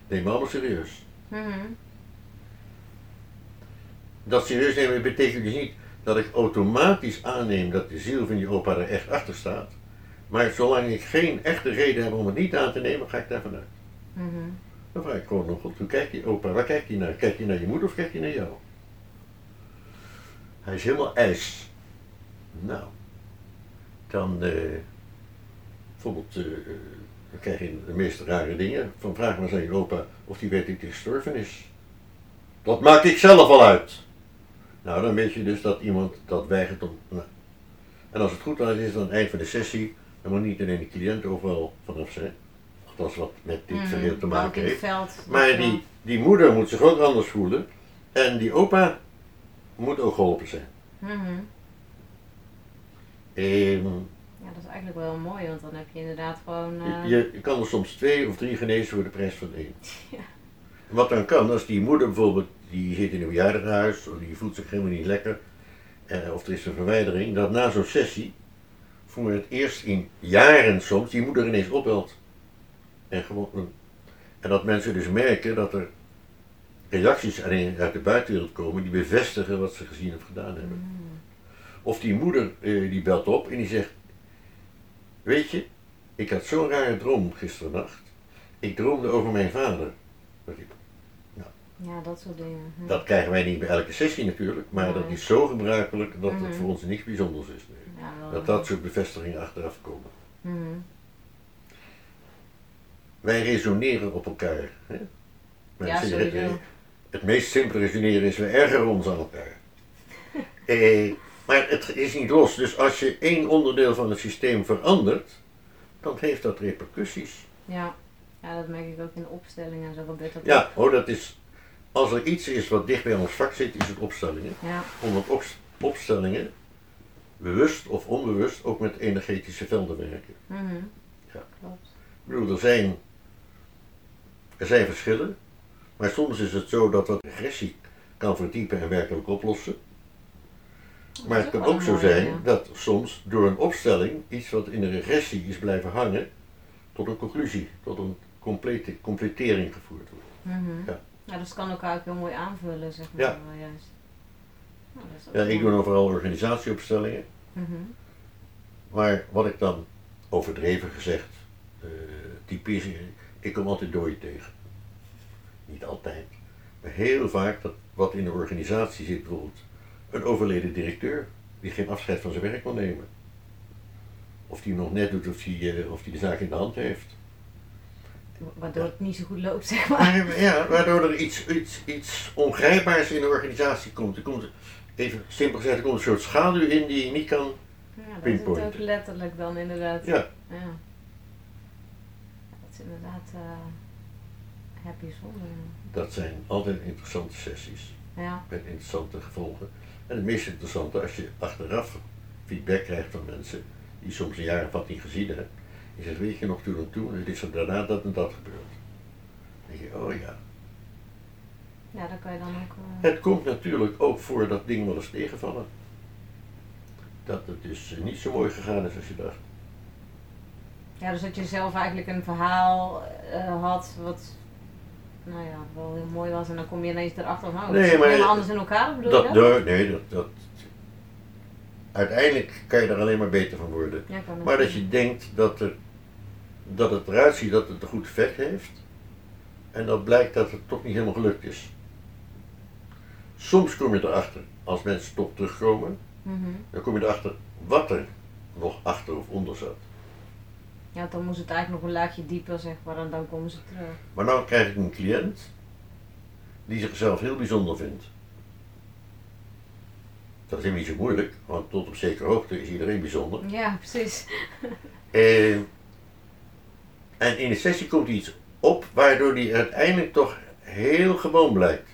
Neem me allemaal serieus. Mhm. Dat serieus nemen betekent dus niet dat ik automatisch aanneem dat de ziel van je opa er echt achter staat. Maar zolang ik geen echte reden heb om het niet aan te nemen, ga ik daarvan uit. Mhm. Dan vraag ik gewoon nog goed, hoe kijkt die opa? Waar kijkt hij naar? Kijkt hij naar je moeder of kijkt hij naar jou? Hij is helemaal ijs. Nou, dan eh, bijvoorbeeld, eh, dan krijg je de meest rare dingen. Van vraag maar eens aan je opa of die weet dat hij gestorven is. Dat maak ik zelf al uit. Nou, dan weet je dus dat iemand dat weigert om. Nou. En als het goed is, dan aan het eind van de sessie, moet niet alleen de cliënt overal vanaf zijn. Althans, wat met dit Mhm. verhaal te maken heeft. veld. Maar die, die moeder moet zich ook anders voelen. En die opa moet ook geholpen zijn. Mhm. Ehm, Ja, dat is eigenlijk wel mooi, want dan heb je inderdaad gewoon. eh, je, je kan er soms twee of drie genezen voor de prijs van één. Ja. Wat dan kan, als die moeder bijvoorbeeld, die zit in een bejaardenhuis, of die voelt zich helemaal niet lekker, eh, of er is een verwijdering, dat na zo'n sessie, voor het eerst in jaren soms, die moeder ineens opbelt. En, gewoon, en dat mensen dus merken dat er reacties alleen uit de buitenwereld komen die bevestigen wat ze gezien of gedaan hebben. mm. Of die moeder eh, die belt op en die zegt: Weet je, ik had zo'n rare droom gisternacht. Ik droomde over mijn vader. Dat ik- Ja, dat soort dingen. Hm. Dat krijgen wij niet bij elke sessie natuurlijk, maar dat is zo gebruikelijk dat het Mhm. voor ons niks bijzonders is. nee. Dat dat soort bevestigingen achteraf komen. Mhm. Wij resoneren op elkaar. Hè? Ja, het, het meest simpele resoneren is we ergeren ons aan elkaar. eh, maar het is niet los. Dus als je één onderdeel van het systeem verandert, dan heeft dat repercussies. Ja. ja, dat merk ik ook in de opstellingen en zo gebeurt dat. Ja, oh, dat is. Als er iets is wat dicht bij ons vak zit, is het opstellingen. Ja. Omdat op, opstellingen, bewust of onbewust, ook met energetische velden werken. Mhm. Ja. Klopt. Ik bedoel, er zijn, er zijn verschillen, maar soms is het zo dat wat regressie kan verdiepen en werkelijk oplossen. Maar het kan ook zo zijn ja. dat soms door een opstelling iets wat in de regressie is blijven hangen, tot een conclusie, tot een complete, completering gevoerd wordt. Mhm. Ja. Ja, dus het kan elkaar ook heel mooi aanvullen, zeg maar. Ja. Wel juist. Nou, dat is ook Ja, ik doe nou vooral organisatieopstellingen, Mhm. maar wat ik dan overdreven gezegd, eh typisch, ik kom altijd dooi tegen. Niet altijd, maar heel vaak dat wat in de organisatie zit, bijvoorbeeld een overleden directeur die geen afscheid van zijn werk wil nemen. Of die nog net doet of die, eh, of die de zaak in de hand heeft. Waardoor het niet zo goed loopt, zeg maar. Maar, ja, waardoor er iets, iets, iets ongrijpbaars in de organisatie komt. Er komt even simpel gezegd, er komt een soort schaduw in die je niet kan. Ja, dat is het Pinpointen. ook letterlijk dan inderdaad. Ja, Ja. Dat is inderdaad eh heb je zonde. dat zijn altijd interessante sessies Ja. met interessante gevolgen. En het meest interessante als je achteraf feedback krijgt van mensen die soms een jaar of wat niet gezien hebben. Je zegt, weet je nog toen en toen, het is er daarna dat en dat gebeurd. Dan denk je, oh ja. Ja, daar kan je dan ook. eh, Het komt natuurlijk ook voor dat dingen wel eens tegenvallen. Dat het dus eh, niet zo mooi gegaan is als je dacht. Ja, dus dat je zelf eigenlijk een verhaal eh, had wat nou ja, wel heel mooi was en dan kom je ineens erachter van, oh, Nee, maar- helemaal anders in elkaar, bedoel Dat, je dat? dat- nee, dat, dat. Uiteindelijk kan je er alleen maar beter van worden. Ja, Maar dat je denkt dat, er, dat het eruit ziet dat het een goed effect heeft. En dat blijkt dat het toch niet helemaal gelukt is. Soms kom je erachter, als mensen toch terugkomen, Mhm. dan kom je erachter wat er nog achter of onder zat. Ja, dan moest het eigenlijk nog een laagje dieper, zeg maar, en dan komen ze terug. Maar nou krijg ik een cliënt die zichzelf heel bijzonder vindt. Dat is helemaal niet zo moeilijk, want tot op zekere hoogte is iedereen bijzonder. Ja, precies. Eh, en in de sessie komt iets op waardoor die uiteindelijk toch heel gewoon blijkt.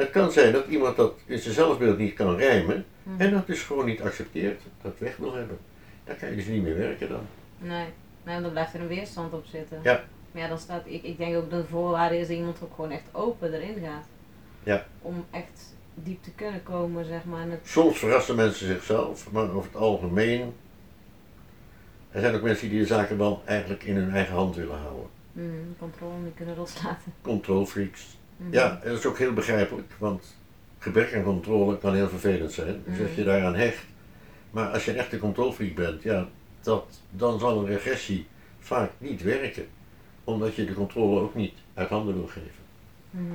Het kan zijn dat iemand dat in zijn zelfbeeld niet kan rijmen en dat dus gewoon niet accepteert, dat weg wil hebben. Dan kan je dus niet meer werken dan. Nee, nee dan blijft er een weerstand op zitten. Ja. Maar ja, dan staat, ik, ik denk ook dat de voorwaarde is dat iemand ook gewoon echt open erin gaat. Ja. Om echt diep te kunnen komen, zeg maar. Het, Soms verrassen mensen zichzelf, maar over het algemeen. Er zijn ook mensen die de zaken wel eigenlijk in hun eigen hand willen houden. mm, controle niet kunnen loslaten. Controlfreaks. Mhm. Ja, en dat is ook heel begrijpelijk, want gebrek aan controle kan heel vervelend zijn. Dus als je daaraan hecht. Maar als je een echte controlfreak bent, ja, dat, dan zal een regressie vaak niet werken. Omdat je de controle ook niet uit handen wil geven. Mhm.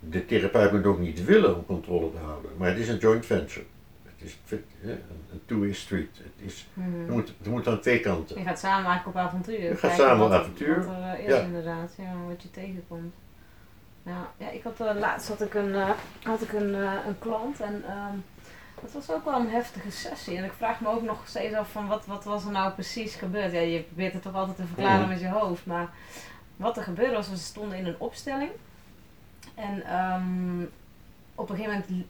De therapeut moet ook niet willen om controle te houden, maar het is een joint venture. Het is een two-way street. Het is, Mhm. er, moet, er moet aan twee kanten. Je gaat samen eigenlijk op avontuur. Je gaat samen op avontuur. Wat er eh, is Ja. inderdaad, ja, wat je tegenkomt. Ja, ja ik had uh, laatst had ik een, eh, had ik een, eh, een klant en ehm dat was ook wel een heftige sessie. En ik vraag me ook nog steeds af van wat, wat was er nou precies gebeurd. Ja, je probeert het toch altijd te verklaren Mhm. met je hoofd. Maar wat er gebeurde was, we stonden in een opstelling. En ehm, op een gegeven moment, eh, eh, eh,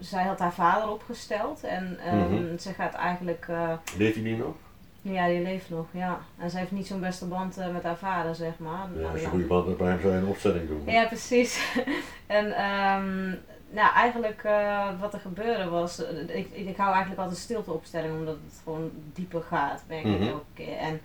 zij had haar vader opgesteld. En ehm, Mhm. ze gaat eigenlijk... eh, Weet u die nog? ja, die leeft nog, ja. En ze heeft niet zo'n beste band eh, met haar vader, zeg maar. Ja, Nou, als je een goede band hebt, waarom zou je een opstelling doen? Ja, precies. en ehm, nou, eigenlijk eh, wat er gebeurde was, eh, ik, ik, hou eigenlijk altijd stilteopstelling omdat het gewoon dieper gaat, merk ik Mhm. elke keer. En,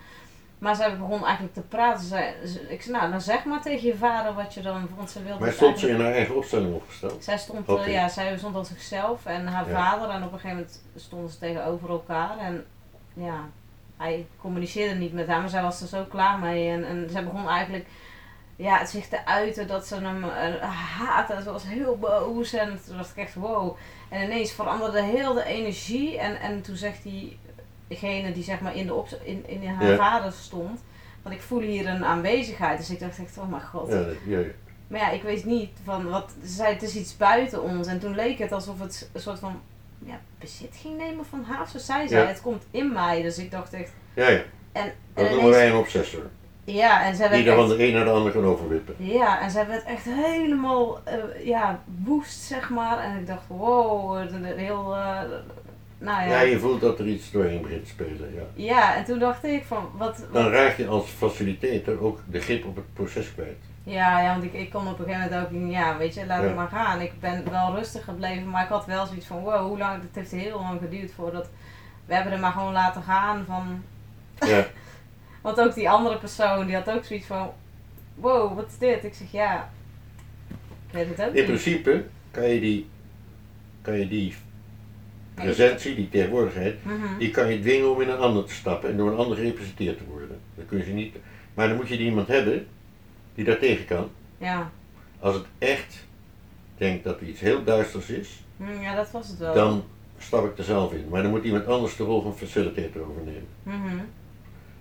maar zij begon eigenlijk te praten. Zij, ze- ik zei, nou, dan zeg maar tegen je vader wat je dan, want ze wilde Maar stond ze in haar eigen opstelling opgesteld? zij stond, eh, ja, zij stond als zichzelf en haar Ja. vader en op een gegeven moment stonden ze tegenover elkaar en ja, hij communiceerde niet met haar, maar zij was er zo klaar mee en, en zij begon eigenlijk ja, zich te uiten dat ze hem uh, haatte en ze was heel boos en toen dacht ik echt wow en ineens veranderde heel de energie en, en toen zegt die degene die zeg maar in, de op, in, in haar Ja. vader stond, want ik voel hier een aanwezigheid dus ik dacht echt oh mijn god Ja, ja, maar ja, ik weet niet van wat. Ze zei het is iets buiten ons. En toen leek het alsof het een soort van ja, bezit ging nemen van haar. Zo zei zij, het komt in mij. Dus ik dacht echt. ja, ja. En, Dat en noemen wij een obsessor. ja, en zij Die werd er van de een naar de ander kan overwippen. ja, en zij werd echt helemaal eh, ja, woest, zeg maar. En ik dacht, wow, het- heel. eh, nou ja. Ja, je voelt dat er iets doorheen begint te spelen. Ja. Ja, en toen dacht ik van, wat, Dan wat raak je als facilitator ook de grip op het proces kwijt. Ja, ja, want ik, ik kon op een gegeven moment ook, ja, weet je, laat Ja. het maar gaan. Ik ben wel rustig gebleven, maar ik had wel zoiets van, wow, hoe lang, het heeft heel lang geduurd voordat, we hebben er maar gewoon laten gaan van, Ja, want ook die andere persoon, die had ook zoiets van, wow, wat is dit? Ik zeg, ja, ik weet het ook in niet. principe kan je die, kan je die presentie, die tegenwoordigheid, Mhm. die kan je dwingen om in een ander te stappen en door een ander gerepresenteerd te worden. Dan kun je niet. Maar dan moet je iemand hebben die daar tegen kan. Ja. Als het echt denkt dat er iets heel duisters is, Hm, ja, dat was het wel. dan stap ik er zelf in. Maar dan moet iemand anders de rol van facilitator overnemen. Mhm.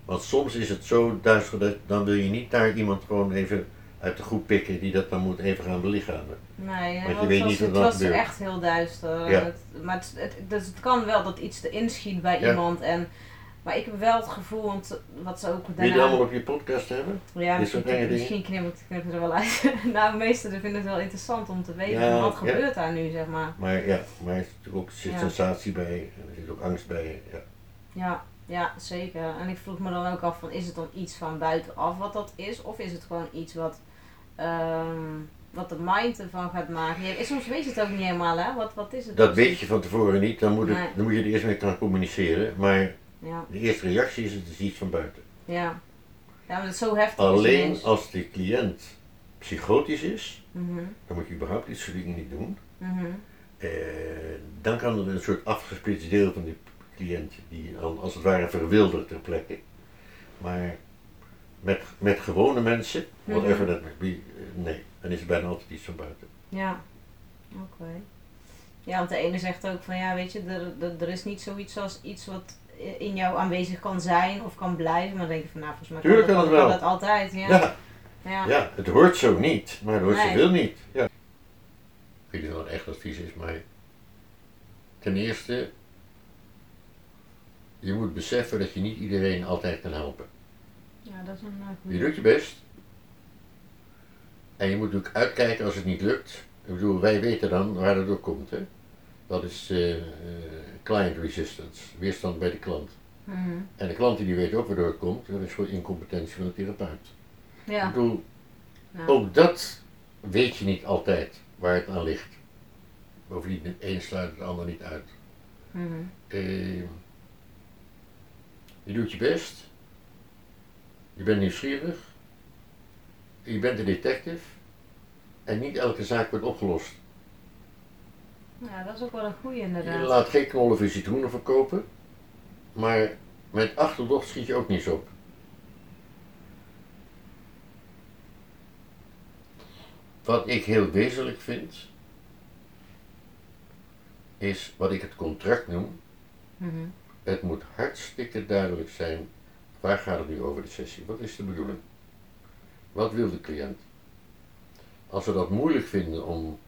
Want soms is het zo duister dat dan wil je niet daar iemand gewoon even uit de groep pikken die dat dan moet even gaan belichamen. Nee, Want je weet was, niet wat het was gebeurt. echt heel duister. Ja. Het, maar het, het, dus het kan wel dat iets erin schiet bij Ja. iemand. En, maar ik heb wel het gevoel, want wat ze ook Wil je daarna... allemaal op je podcast hebben? Ja, misschien, misschien knip ik, er wel uit. nou, de meesten vinden het wel interessant om te weten wat gebeurt daar nu, zeg maar. Maar ja, maar er zit natuurlijk ook zit sensatie bij er zit ook angst bij. Ja. Ja, ja, zeker. En ik vroeg me dan ook af van, is het dan iets van buitenaf wat dat is? Of is het gewoon iets wat, ehm, wat de mind ervan gaat maken? Ja, soms weet je het ook niet helemaal, hè? Wat, wat is het? Dat weet je van tevoren niet, dan moet, het, Nee. dan moet je er eerst mee gaan communiceren. Maar Ja, de eerste reactie is het is iets van buiten. ja. Ja, maar het is zo heftig is Alleen als de cliënt psychotisch is, Mhm, dan moet je überhaupt iets soort dingen niet doen. mhm. Eh, dan kan er een soort afgesplitst deel van die cliënt, die al- als het ware verwildert ter plekke. Maar met, met gewone mensen, Mhm. whatever that may be, eh, nee. Dan is er bijna altijd iets van buiten. Ja, oké. Ja, want de ene zegt ook van ja, weet je, er, er, er is niet zoiets als iets wat in jou aanwezig kan zijn of kan blijven. Maar dan denk je van nou, volgens mij Tuurlijk kan, dat, het kan wel. dat altijd. Ja. Ja, Ja. ja, het hoort zo niet, maar het hoort Nee. zoveel niet. Ja. Ik weet niet of dat echt advies is, maar ten eerste, je moet beseffen dat je niet iedereen altijd kan helpen. Ja, dat is een uh, Je doet je best. En je moet ook uitkijken als het niet lukt. Ik bedoel, wij weten dan waar dat door komt. Hè? Dat is eh, eh, client resistance, weerstand bij de klant. Mhm. En de klant die weet ook waardoor het komt, dat is gewoon incompetentie van de therapeut. Ik Ja. bedoel, Ja. ook dat weet je niet altijd waar het aan ligt. Bovendien, het een sluit het ander niet uit. Mhm. Eh, je doet je best. Je bent nieuwsgierig. Je bent een detective. En niet elke zaak wordt opgelost. ja, dat is ook wel een goede Je inderdaad. laat geen knollen voor citroenen verkopen. Maar met achterdocht schiet je ook niets op. Wat ik heel wezenlijk vind, is wat ik het contract noem. Mhm. Het moet hartstikke duidelijk zijn, waar gaat het nu over de sessie? Wat is de bedoeling? Wat wil de cliënt? Als we dat moeilijk vinden om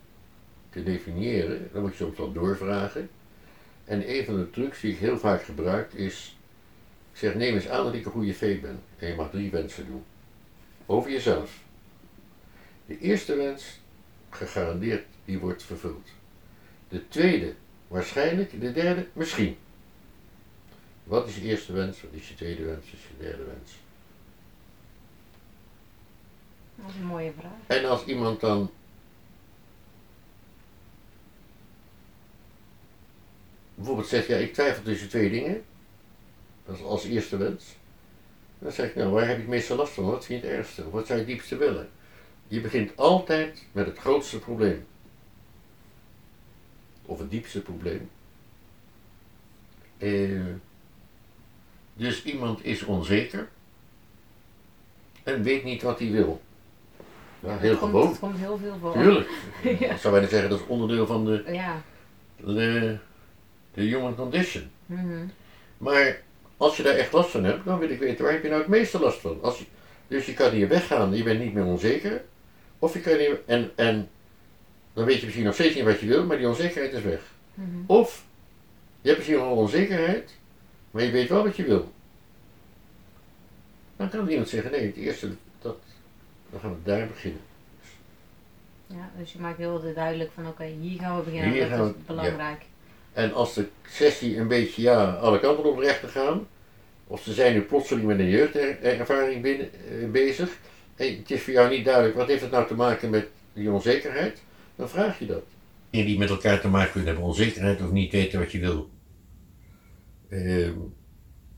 te definiëren, dan moet je soms wel doorvragen. En een van de trucs die ik heel vaak gebruik is, ik zeg neem eens aan dat ik een goede vee ben en je mag drie wensen doen. Over jezelf. De eerste wens, gegarandeerd, die wordt vervuld. De tweede, waarschijnlijk. De derde, misschien. Wat is je eerste wens? Wat is je tweede wens? Wat is je derde wens? Dat is een mooie vraag. En als iemand dan. bijvoorbeeld zegt, ja, ik twijfel tussen twee dingen. Dat is als eerste wens. Dan zeg ik, nou, waar heb je het meeste last van? Wat vind je het ergste? Wat zou je het diepste willen? Je begint altijd met het grootste probleem. Of het diepste probleem. Eh, dus iemand is onzeker. En weet niet wat hij wil. Ja, heel het gewoon. Het komt heel veel voor. Tuurlijk. Ja. Ik zou bijna zeggen dat is onderdeel van de, Ja. de, de human condition. Mhm. Maar als je daar echt last van hebt, dan wil ik weten waar heb je nou het meeste last van. Als je, dus je kan hier weggaan, je bent niet meer onzeker. Of je kan hier, en, en dan weet je misschien nog steeds niet wat je wil, maar die onzekerheid is weg. Mhm. Of je hebt misschien wel onzekerheid, maar je weet wel wat je wil. Dan kan iemand zeggen, nee, het eerste, dat, dan gaan we daar beginnen. Ja, dus je maakt heel duidelijk van oké, hier gaan we beginnen. Hier dat gaan is we- belangrijk. En als de sessie een beetje ja, alle kanten op recht gaan, of ze zijn nu plotseling met een jeugdervaring binnen, eh, bezig, en het is voor jou niet duidelijk wat heeft het nou te maken met die onzekerheid, dan vraag je dat. Dingen die met elkaar te maken kunnen hebben, onzekerheid of niet weten wat je wil. Ehm,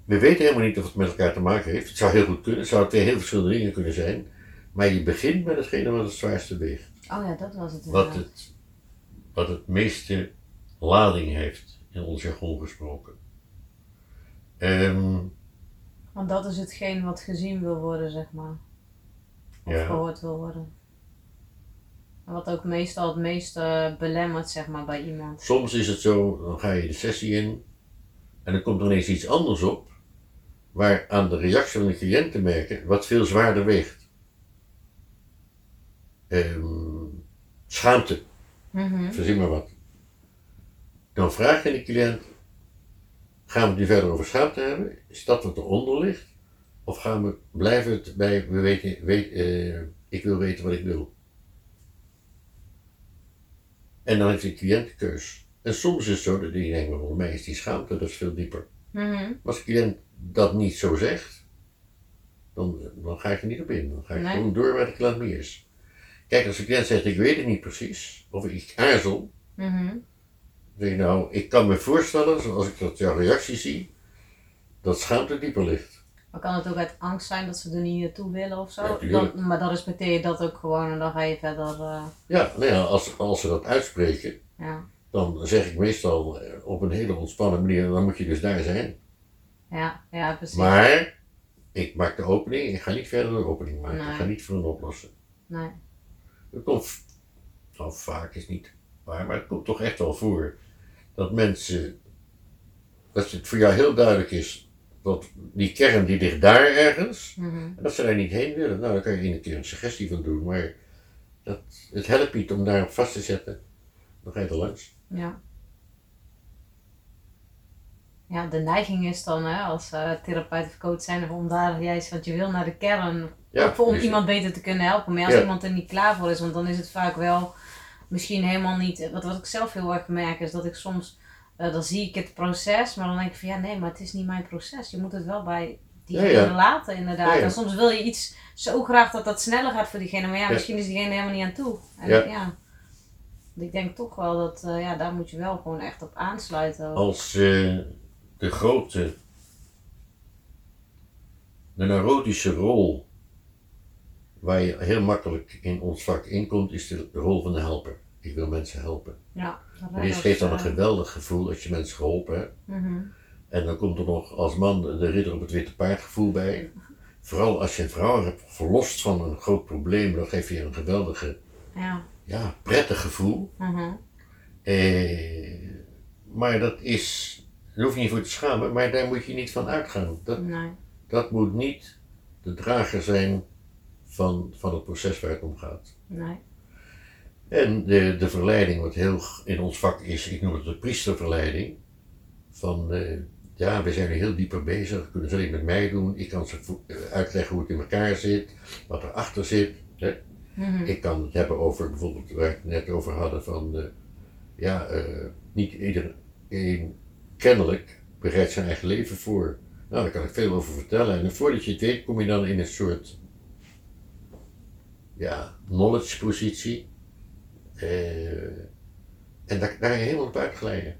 we weten helemaal niet of het met elkaar te maken heeft. Het zou heel goed kunnen, het zou twee heel verschillende dingen kunnen zijn, maar je begint met hetgene wat het zwaarste weegt Oh ja, dat was het. wat het, wat het meeste lading heeft, in ons jargon gesproken. Ehm, Want dat is hetgeen wat gezien wil worden, zeg maar. Of Ja. gehoord wil worden. En wat ook meestal het meest eh, belemmert, zeg maar, bij iemand. soms is het zo, dan ga je de sessie in en dan komt er ineens iets anders op, waar aan de reactie van de cliënt te merken wat veel zwaarder weegt. Ehm, schaamte, Mhm. verzin maar wat. Dan vraag je de cliënt, gaan we het nu verder over schaamte hebben? Is dat wat eronder ligt? Of gaan we, blijven het bij, we weten, weet, eh, ik wil weten wat ik wil? En dan heeft de cliënt de keus. En soms is het zo dat je denkt, maar volgens mij is die schaamte, dat is veel dieper. Maar als de cliënt dat niet zo zegt, dan, dan ga ik er niet op in. Dan ga ik Nee. gewoon door waar de cliënt mee is. Kijk, als de cliënt zegt, ik weet het niet precies, of ik aarzel, Mhm. dan zeg ik nou, ik kan me voorstellen, zoals ik dat jouw reactie zie, dat schaamte dieper ligt. Maar kan het ook uit angst zijn dat ze er niet naartoe willen of zo? Ja, dan, maar dan respecteer je dat ook gewoon en dan ga je verder. eh, Ja, nou ja, als, als ze dat uitspreken, ja. Dan zeg ik meestal eh, op een hele ontspannen manier, dan moet je dus daar zijn. Ja, ja, precies. Maar ik maak de opening, ik ga niet verder de opening maken. Nee. Ik ga niet voor een oplossen. Nee. Het komt, nou vaak is niet waar, maar het komt toch echt wel voor dat mensen, dat het voor jou heel duidelijk is, dat die kern die ligt daar ergens, Mhm. en dat ze daar niet heen willen. Nou, daar kan je een keer een suggestie van doen, maar dat, het helpt niet om daarop vast te zetten. Dan ga je er langs. Ja. Ja, de neiging is dan hè, als eh, therapeut of coach zijn om daar juist wat je wil naar de kern. Ja, om dus- iemand beter te kunnen helpen. Maar als Ja. iemand er niet klaar voor is, want dan is het vaak wel misschien helemaal niet. Wat, wat ik zelf heel erg merk is dat ik soms, eh, dan zie ik het proces, maar dan denk ik van ja, nee, maar het is niet mijn proces. Je moet het wel bij diegene Ja, ja. laten, inderdaad. Ja, ja. En soms wil je iets zo graag dat dat sneller gaat voor diegene, maar ja, Ja. misschien is diegene helemaal niet aan toe. En Ja. Ik denk toch wel dat, eh, ja, daar moet je wel gewoon echt op aansluiten. Als eh, de grote, de neurotische rol waar je heel makkelijk in ons vak inkomt, is de rol van de helper. Ik wil mensen helpen. Ja, dat En dit geeft dan een geweldig gevoel als je mensen geholpen hebt. mhm. En dan komt er nog als man de ridder op het witte paard gevoel bij. Vooral als je een vrouw hebt verlost van een groot probleem, dan geeft je een geweldige, Ja. Ja, prettig gevoel. mhm. Eh, maar dat is, daar hoef je niet voor te schamen, maar daar moet je niet van uitgaan. Dat, Nee. dat moet niet de drager zijn van, van het proces waar het om gaat. Nee. En de, de verleiding, wat heel in ons vak is, ik noem het de priesterverleiding. Van eh, ja, we zijn er heel dieper bezig, kunnen ze alleen met mij doen. Ik kan ze eh, uitleggen hoe het in elkaar zit, wat erachter zit. Hè. Mhm. Ik kan het hebben over bijvoorbeeld waar we het net over hadden van eh, ja, eh, niet iedereen kennelijk bereidt zijn eigen leven voor. Nou, daar kan ik veel over vertellen. En voordat je het weet, kom je dan in een soort ja, knowledge positie. Eh, en daar, daar ga je helemaal op uitglijden.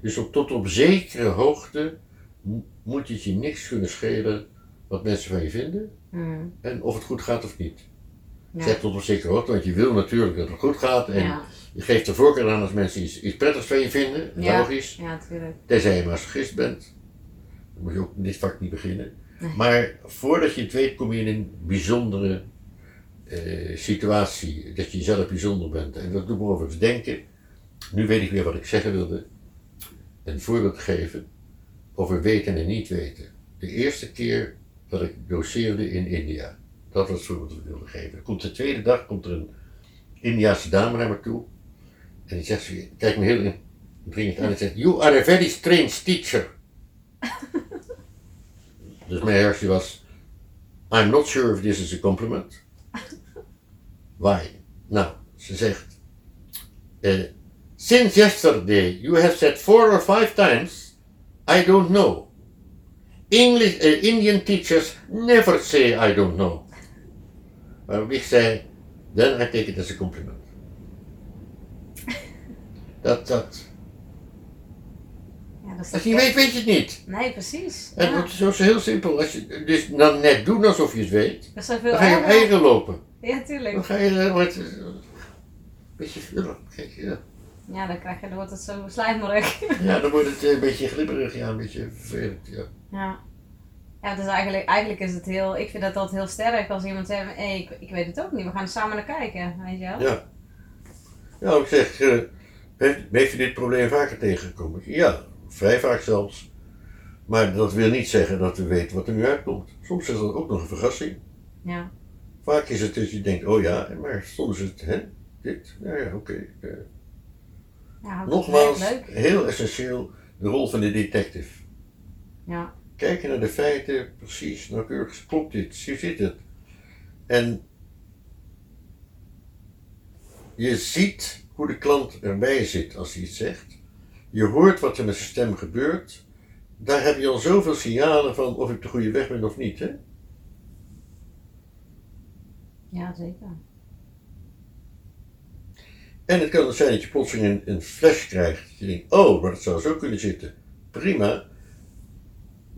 Dus op, tot op zekere hoogte mo- moet het je niks kunnen schelen wat mensen van je vinden Mhm. en of het goed gaat of niet. Ja. Zeg tot op zekere hoogte, want je wil natuurlijk dat het goed gaat en Ja. je geeft de voorkeur aan als mensen iets, iets prettigs van je vinden, Ja. logisch. ja, natuurlijk. Tenzij je masochist bent, dan moet je ook in dit vak niet beginnen. Nee. Maar voordat je het weet kom je in een bijzondere eh, situatie, dat je jezelf bijzonder bent. En dat doet me overigens denken, nu weet ik weer wat ik zeggen wilde, een voorbeeld geven over weten en niet weten. De eerste keer dat ik doseerde in India, dat was het voorbeeld dat ik wilde geven. Komt de tweede dag komt er een Indiaanse dame naar me toe en die zegt, ze- kijkt me heel dringend aan en zegt, you are a very strange teacher. dus mijn reactie was, I'm not sure if this is a compliment. Why? Nou, ze zegt, eh, since yesterday you have said four or five times, I don't know. English, eh, Indian teachers never say I don't know. Waarop ik zei, then I take it as a compliment. Dat, dat, Ja, dat is als je weet, echt- weet je het niet. Nee, precies. En Ja. dat is zo zo heel simpel. Als je dus dan net doen alsof je het weet, Dat is dan ga je op eigen lopen. Ja, tuurlijk. Dan ga je, eh, eh, een beetje vullig. Kijk, ja. Ja, dan, krijg je, dan wordt het zo slijmerig. ja, dan wordt het eh, een beetje glibberig, ja, een beetje vervelend. Ja. Ja. Ja, dus eigenlijk, eigenlijk is het heel, ik vind dat altijd heel sterk als iemand zegt, hé, ik, ik weet het ook niet, we gaan er samen naar kijken, weet je wel? Ja. Ja, ik zeg, eh, heeft, heeft u dit probleem vaker tegengekomen? Ja, vrij vaak zelfs. Maar dat wil niet zeggen dat u weet wat er nu uitkomt. Soms is dat ook nog een verrassing. Ja. Vaak is het dat je denkt, oh ja, maar soms is het, hè, dit, ja, ja, oké. eh. ja dat Nogmaals, heel essentieel, de rol van de detective. Ja. Kijken naar de feiten, precies, nauwkeurig, klopt dit, hoe zit het? En je ziet hoe de klant erbij zit als hij iets zegt. Je hoort wat er met zijn stem gebeurt. Daar heb je al zoveel signalen van of ik de goede weg ben of niet. Hè? ja, zeker. En het kan ook zijn dat je plotseling een, een flash krijgt. Dat je denkt, oh, maar dat zou zo kunnen zitten. Prima.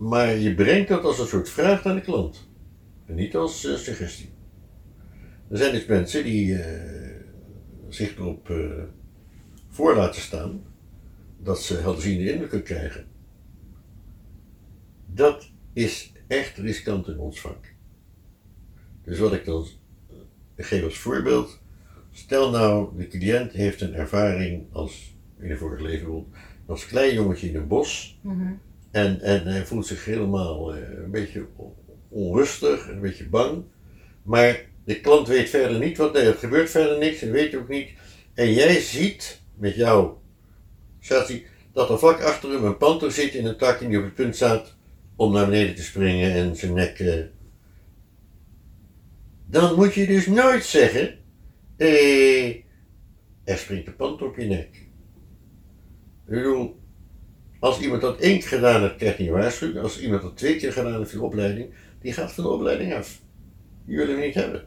Maar je brengt dat als een soort vraag naar de klant. En niet als eh, suggestie. Er zijn dus mensen die eh, zich erop eh, voor laten staan dat ze helderziende indrukken krijgen. Dat is echt riskant in ons vak. Dus wat ik dan geef als voorbeeld. Stel nou, de cliënt heeft een ervaring als, in een vorig leven als klein jongetje in een bos. Mhm. En, en hij voelt zich helemaal eh, een beetje onrustig, een beetje bang. Maar de klant weet verder niet wat, er gebeurt verder niks en weet ook niet. En jij ziet met jouw statie dat er vlak achter hem een panter zit in een tak en die op het punt staat om naar beneden te springen en zijn nek. eh, dan moet je dus nooit zeggen: eh, er springt een panter op je nek. Ik bedoel, als iemand dat één keer gedaan heeft, krijgt hij een waarschuwing. Als iemand dat twee keer gedaan heeft in de opleiding, die gaat van de opleiding af. Die willen we niet hebben.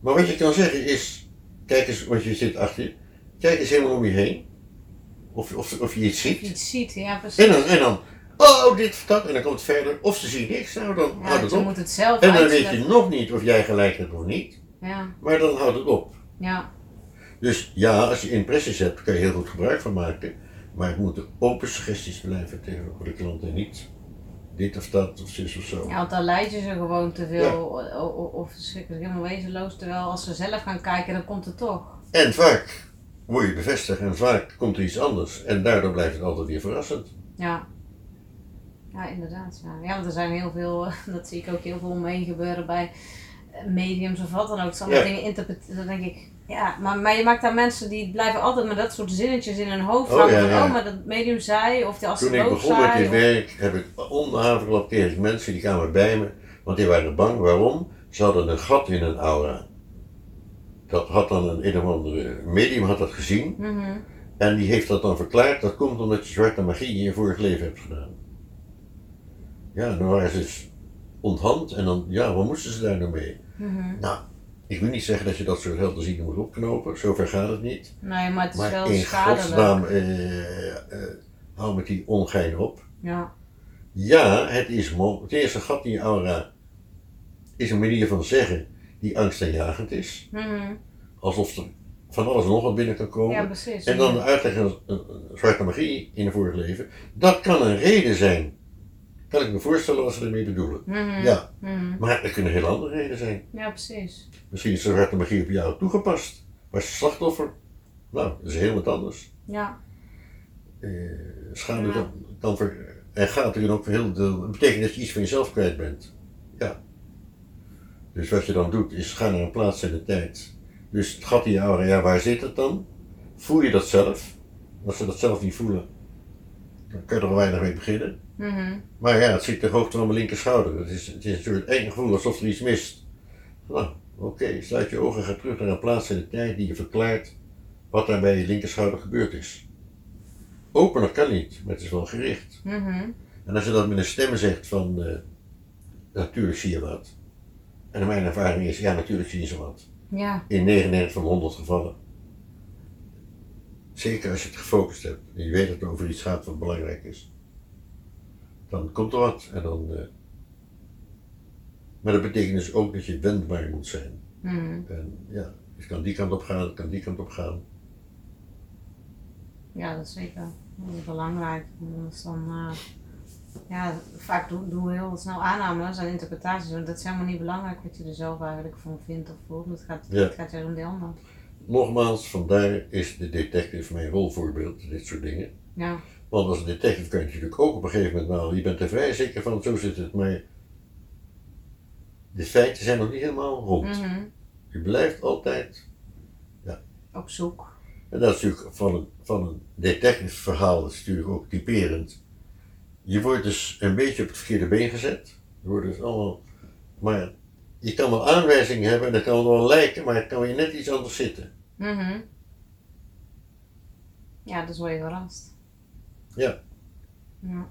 Maar wat je kan zeggen is, kijk eens, want je zit achter je, kijk eens helemaal om je heen. Of, of, of je iets ziet. iets ziet, ja precies. En dan, en dan, oh, dit of dat, en dan komt het verder. Of ze zien niks, nou dan ja, houdt het op. moet het zelf En dan weet je nog niet of jij gelijk hebt of niet, Ja, maar dan houdt het op. ja, Dus ja, als je impressies hebt, kan je heel goed gebruik van maken. Maar het moeten open suggesties blijven tegenover de klant en niet dit of dat of zus of zo. ja, want dan leid je ze gewoon te veel o- o- of verschrikkelijk helemaal wezenloos. Terwijl als ze zelf gaan kijken, dan komt het toch. En vaak word je bevestigd en vaak komt er iets anders. En daardoor blijft het altijd weer verrassend. Ja. Ja, inderdaad. Ja. ja, want er zijn heel veel, dat zie ik ook heel veel omheen gebeuren bij mediums of wat dan ook. Sommige Ja. dingen interpreteren, dan denk ik, ja, maar, maar je maakt daar mensen die blijven altijd met dat soort zinnetjes in hun hoofd Oh, hangen. ja, ja. oh, maar dat medium zei, of de Toen ik astroloog begon met zei. dit of- werk, heb ik kreeg ik mensen die kwamen bij me, want die waren bang. Waarom? Ze hadden een gat in hun aura. Dat had dan een, een of andere medium had dat gezien. Mhm. En die heeft dat dan verklaard, dat komt omdat je zwarte magie in je vorig leven hebt gedaan. Ja, dan waren ze dus onthand en dan, ja, wat moesten ze daar nou mee? Mhm. Nou, ik wil niet zeggen dat je dat soort helderzienden moet opknopen, zover gaat het niet. Nee, maar het is Maar wel in schadelijk. godsnaam, eh, eh, hou met die ongein op. Ja. Ja, het is het eerste gat in je aura is een manier van zeggen die angstaanjagend is. Mhm. Alsof er van alles nog wat binnen kan komen. ja, precies. En dan de uitleg van zwarte magie in een vorig leven. Dat kan een reden zijn. Kan ik me voorstellen wat ze ermee bedoelen. Mhm. Ja, Mhm. maar er kunnen hele andere redenen zijn. Ja, precies. Misschien is de zwarte magie op jou toegepast. Was je slachtoffer? Nou, dat is heel wat anders. Ja. Eh schade Ja. kan, ver, en gaat er ook heel deel. Dat betekent dat je iets van jezelf kwijt bent. Ja. Dus wat je dan doet, is ga naar een plaats en de tijd. Dus het gat in je aura, ja, waar zit het dan? Voel je dat zelf? Als ze dat zelf niet voelen, dan kan je er weinig mee beginnen. Mhm. Maar ja, het zit ter hoogte van mijn linker schouder. Het is, het is soort eng gevoel alsof er iets mist. Nou, oké, sluit je ogen, ga terug naar een plaats in de tijd die je verklaart wat daar bij je linker schouder gebeurd is. Opener kan niet, maar het is wel gericht. Mhm. En als je dat met een stem zegt van, eh, natuurlijk zie je wat. En mijn ervaring is, ja natuurlijk zie je zo wat. Ja. In 99 van 100 gevallen. Zeker als je het gefocust hebt en je weet dat het over iets gaat wat belangrijk is. Dan komt er wat en dan. eh, maar dat betekent dus ook dat je wendbaar moet zijn. Mhm. En ja, het kan die kant op gaan, het kan die kant op gaan. Ja, dat is zeker. Dat is belangrijk. Dus dan, eh, ja, vaak doen, we heel snel aannames en interpretaties. Want dat is helemaal niet belangrijk wat je er zelf eigenlijk van vindt of voelt. Het gaat, Ja. het gaat je om de ander. Nogmaals, vandaar is de detective mijn rolvoorbeeld, dit soort dingen. Ja. Want als detective kan je natuurlijk ook op een gegeven moment, nou, je bent er vrij zeker van, zo zit het, maar de feiten zijn nog niet helemaal rond. Mhm. Je blijft altijd, Op zoek. en dat is natuurlijk van een, van een detective verhaal, dat is natuurlijk ook typerend. Je wordt dus een beetje op het verkeerde been gezet. Je wordt dus allemaal, maar je kan wel aanwijzingen hebben en dat kan wel lijken, maar het kan weer net iets anders zitten. Mhm. Ja, dus word je verrast. Ja. Ja.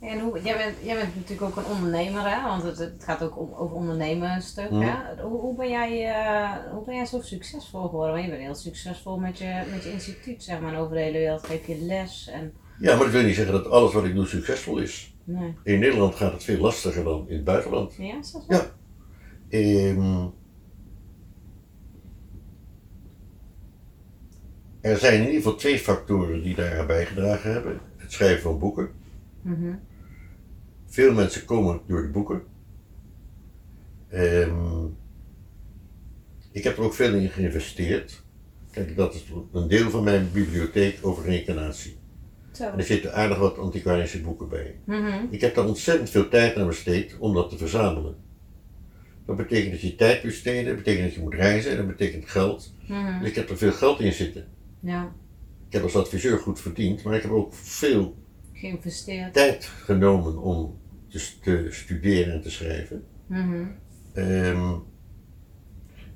En hoe, jij, bent, jij bent natuurlijk ook een ondernemer, hè? want het, het gaat ook om, over ondernemen een stuk. Hè? Hoe, hoe, ben jij, eh, hoe ben jij zo succesvol geworden? Want je bent heel succesvol met je, met je instituut, zeg maar. En over de hele wereld geef je les. En, Ja, maar dat wil niet zeggen dat alles wat ik doe succesvol is. Nee. In Nederland gaat het veel lastiger dan in het buitenland. Ja, is dat zo? Ja. Ehm, er zijn in ieder geval twee factoren die daaraan bijgedragen hebben. Het schrijven van boeken. Mhm. Veel mensen komen door de boeken. Ehm, ik heb er ook veel in geïnvesteerd. Kijk, dat is een deel van mijn bibliotheek over reïncarnatie. Zo. En er zitten aardig wat antiquarische boeken bij. Mhm. Ik heb daar ontzettend veel tijd aan besteed om dat te verzamelen. Dat betekent dat je tijd moet steden, dat betekent dat je moet reizen, dat betekent geld. Mhm. Dus ik heb er veel geld in zitten. Ja, Ik heb als adviseur goed verdiend, maar ik heb ook veel geïnvesteerd. tijd genomen om te studeren en te schrijven. Mhm. Ehm,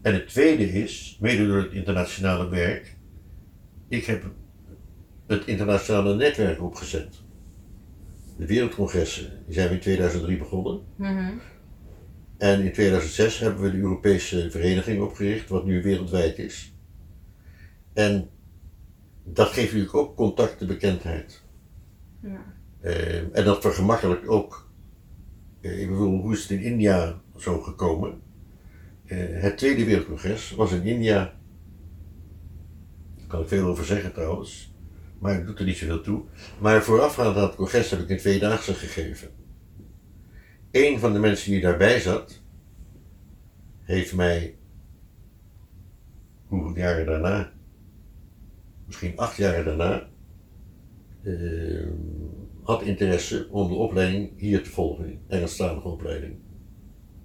en het tweede is, mede door het internationale werk, ik heb het internationale netwerk opgezet. De wereldcongressen, die zijn we in 2003 begonnen. Mhm. En in 2006 hebben we de Europese vereniging opgericht, wat nu wereldwijd is. En dat geeft natuurlijk ook contact en bekendheid. Ja. Eh, en dat vergemakkelijkt ook. eh, ik bedoel, hoe is het in India zo gekomen? Eh, het Tweede Wereldcongres was in India. Daar kan ik veel over zeggen trouwens, maar het doet er niet zoveel toe. Maar voorafgaand aan het congres heb ik een tweedaagse gegeven. Een van de mensen die daarbij zat, heeft mij, hoeveel jaren daarna, misschien acht jaar daarna, eh, had interesse om de opleiding hier te volgen, Engelstalige opleiding.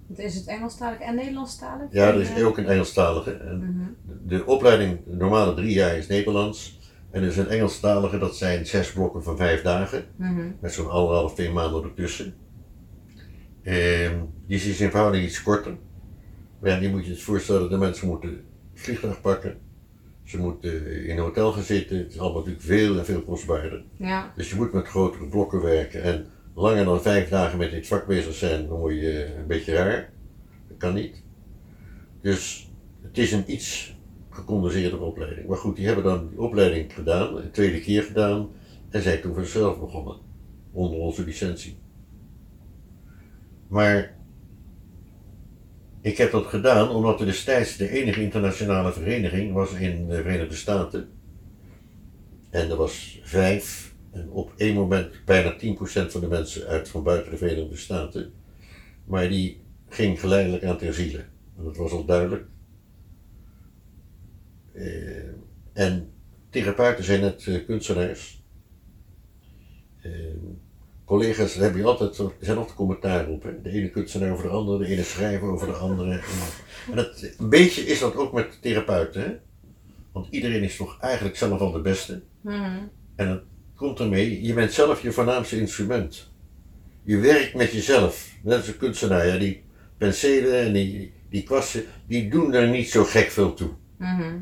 Want Is het Engelstalig en Nederlandstalig? Ja, er is ook een Engelstalige. En Mhm. de, de opleiding, de normale drie jaar is Nederlands. En er is een Engelstalige, dat zijn zes blokken van vijf dagen, Mhm. met zo'n anderhalf, twee maanden ertussen. Ehm, die is in verhouding iets korter. Maar ja, die moet je je voorstellen, de mensen moeten het vliegtuig pakken. Ze moeten in een hotel gaan zitten. Het is allemaal natuurlijk veel en veel kostbaarder. Ja. Dus je moet met grotere blokken werken. En langer dan vijf dagen met dit vak bezig zijn, dan word je een beetje raar. Dat kan niet. Dus het is een iets gecondenseerde opleiding. Maar goed, die hebben dan die opleiding gedaan, een tweede keer gedaan. En zijn toen zichzelf begonnen. Onder onze licentie. Maar ik heb dat gedaan omdat er destijds de enige internationale vereniging was in de Verenigde Staten. En er was vijf, en op één moment bijna 10% van de mensen uit van buiten de Verenigde Staten. Maar die ging geleidelijk aan ter ziele. En dat was al duidelijk. Eh, en therapeuten zijn net eh, kunstenaars. Eh, collega's, daar heb je altijd, zijn altijd commentaar op. Hè? De ene kunstenaar over de andere, de ene schrijver over de andere. En, dat, een beetje is dat ook met therapeuten. Hè? Want iedereen is toch eigenlijk zelf al de beste. Mhm. En dat komt ermee, je bent zelf je voornaamste instrument. Je werkt met jezelf. Net als een kunstenaar, ja, die penselen en die, die kwasten, die doen er niet zo gek veel toe. Mhm.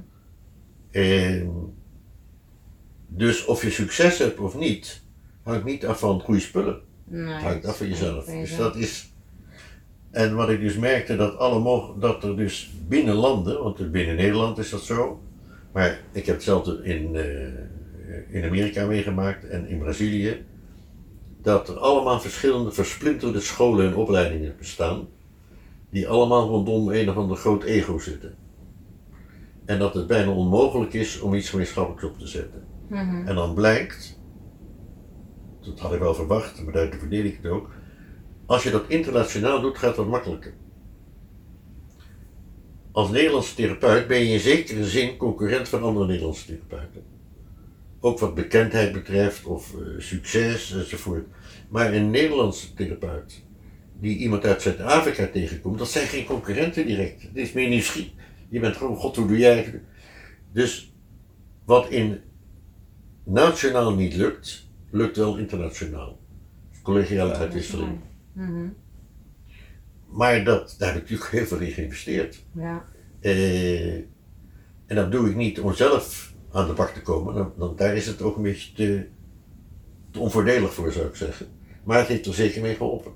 Dus of je succes hebt of niet, hangt niet af van goede spullen. Nee. Het hangt af van jezelf. Dus dat is. En wat ik dus merkte, dat, alle mog- dat er dus binnen landen, want binnen Nederland is dat zo, maar ik heb hetzelfde in, eh, in Amerika meegemaakt en in Brazilië, dat er allemaal verschillende versplinterde scholen en opleidingen bestaan, die allemaal rondom een of ander groot ego zitten. En dat het bijna onmogelijk is om iets gemeenschappelijks op te zetten. Mhm. En dan blijkt, dat had ik wel verwacht, maar daartoe verdedig ik het ook. Als je dat internationaal doet, gaat dat makkelijker. Als Nederlandse therapeut ben je in zekere zin concurrent van andere Nederlandse therapeuten. Ook wat bekendheid betreft, of eh, succes enzovoort. Maar een Nederlandse therapeut die iemand uit Zuid-Afrika tegenkomt, dat zijn geen concurrenten direct. Het is meer nieuwsgierig. Je bent gewoon, god, hoe doe jij? Dus wat in nationaal niet lukt, lukt wel internationaal. Collegiale uitwisseling. Mhm. Maar dat, daar heb ik natuurlijk heel veel in geïnvesteerd. Ja. Eh, en dat doe ik niet om zelf aan de bak te komen, dan- want daar is het ook een beetje te, te onvoordelig voor, zou ik zeggen. Maar het heeft er zeker mee geholpen.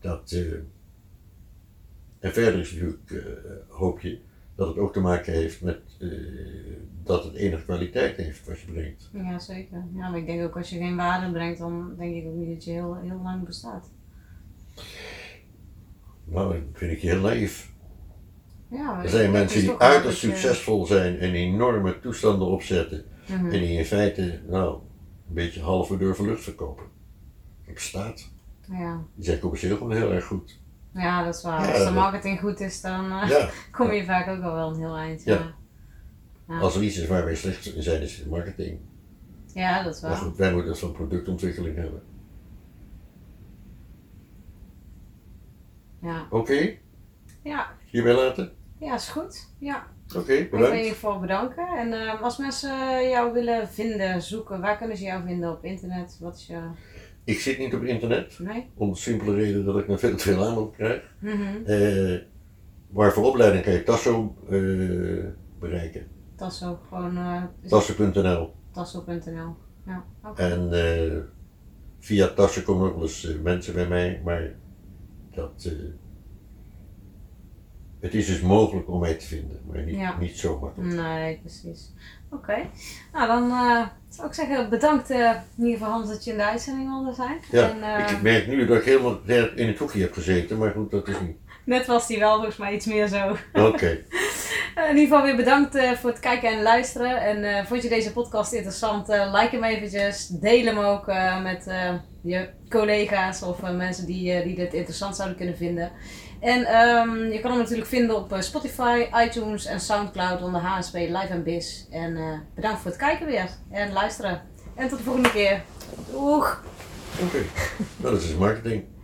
Dat, eh, en verder is natuurlijk, eh, hoop je, dat het ook te maken heeft met eh, dat het enige kwaliteit heeft wat je brengt. ja, zeker. Ja, maar ik denk ook als je geen waarde brengt, dan denk ik ook niet dat je heel, heel lang bestaat. Nou, dat vind ik heel naïef. Ja, Er zijn mensen die uiterst dat je- succesvol zijn en enorme toestanden opzetten. Mhm. En die in feite, nou, een beetje halve durven lucht verkopen. op staat. Ja. Die zijn commercieel gewoon heel erg goed. Ja, dat is waar. Ja, Als de marketing goed is, dan eh, kom je vaak ook al wel een heel eind. Als er iets is waar wij slecht in zijn, is het marketing. ja dat is Maar waar. goed, wij moeten zo'n productontwikkeling hebben. Ja. Oké, Ja. hierbij laten? ja, is goed. Ja. Oké, Ik wil je in bedankt. ieder geval bedanken. En eh, als mensen jou willen vinden, zoeken, waar kunnen ze jou vinden op internet? Wat is je... Ik zit niet op internet, Nee? om de simpele reden dat ik er veel te veel aanloop krijg. Eh, maar voor opleiding kan je Tasso eh, bereiken. Tasso, gewoon eh, is- Tasso.nl. tasso.nl. Ja. En eh, via Tasso komen ook wel eens eh, mensen bij mij, maar dat, eh, het is dus mogelijk om mij te vinden, maar niet, Ja. niet zo makkelijk. Nee, precies. Oké. Nou, dan eh, zou ik zeggen bedankt eh, in ieder geval Hans dat je in de uitzending wilde zijn. Ja, En, eh, ik merk nu dat ik helemaal in het hoekje heb gezeten, maar goed, dat is niet. Net was die wel volgens mij iets meer zo. Oké, in ieder geval weer bedankt voor het kijken en luisteren. En vond je deze podcast interessant? like hem eventjes. Deel hem ook met je collega's of mensen die, die dit interessant zouden kunnen vinden. En ehm, je kan hem natuurlijk vinden op eh, Spotify, iTunes en Soundcloud onder HSP Live en Biz. En eh, bedankt voor het kijken weer en luisteren. En tot de volgende keer. Doeg! oké. Nou, dat is marketing.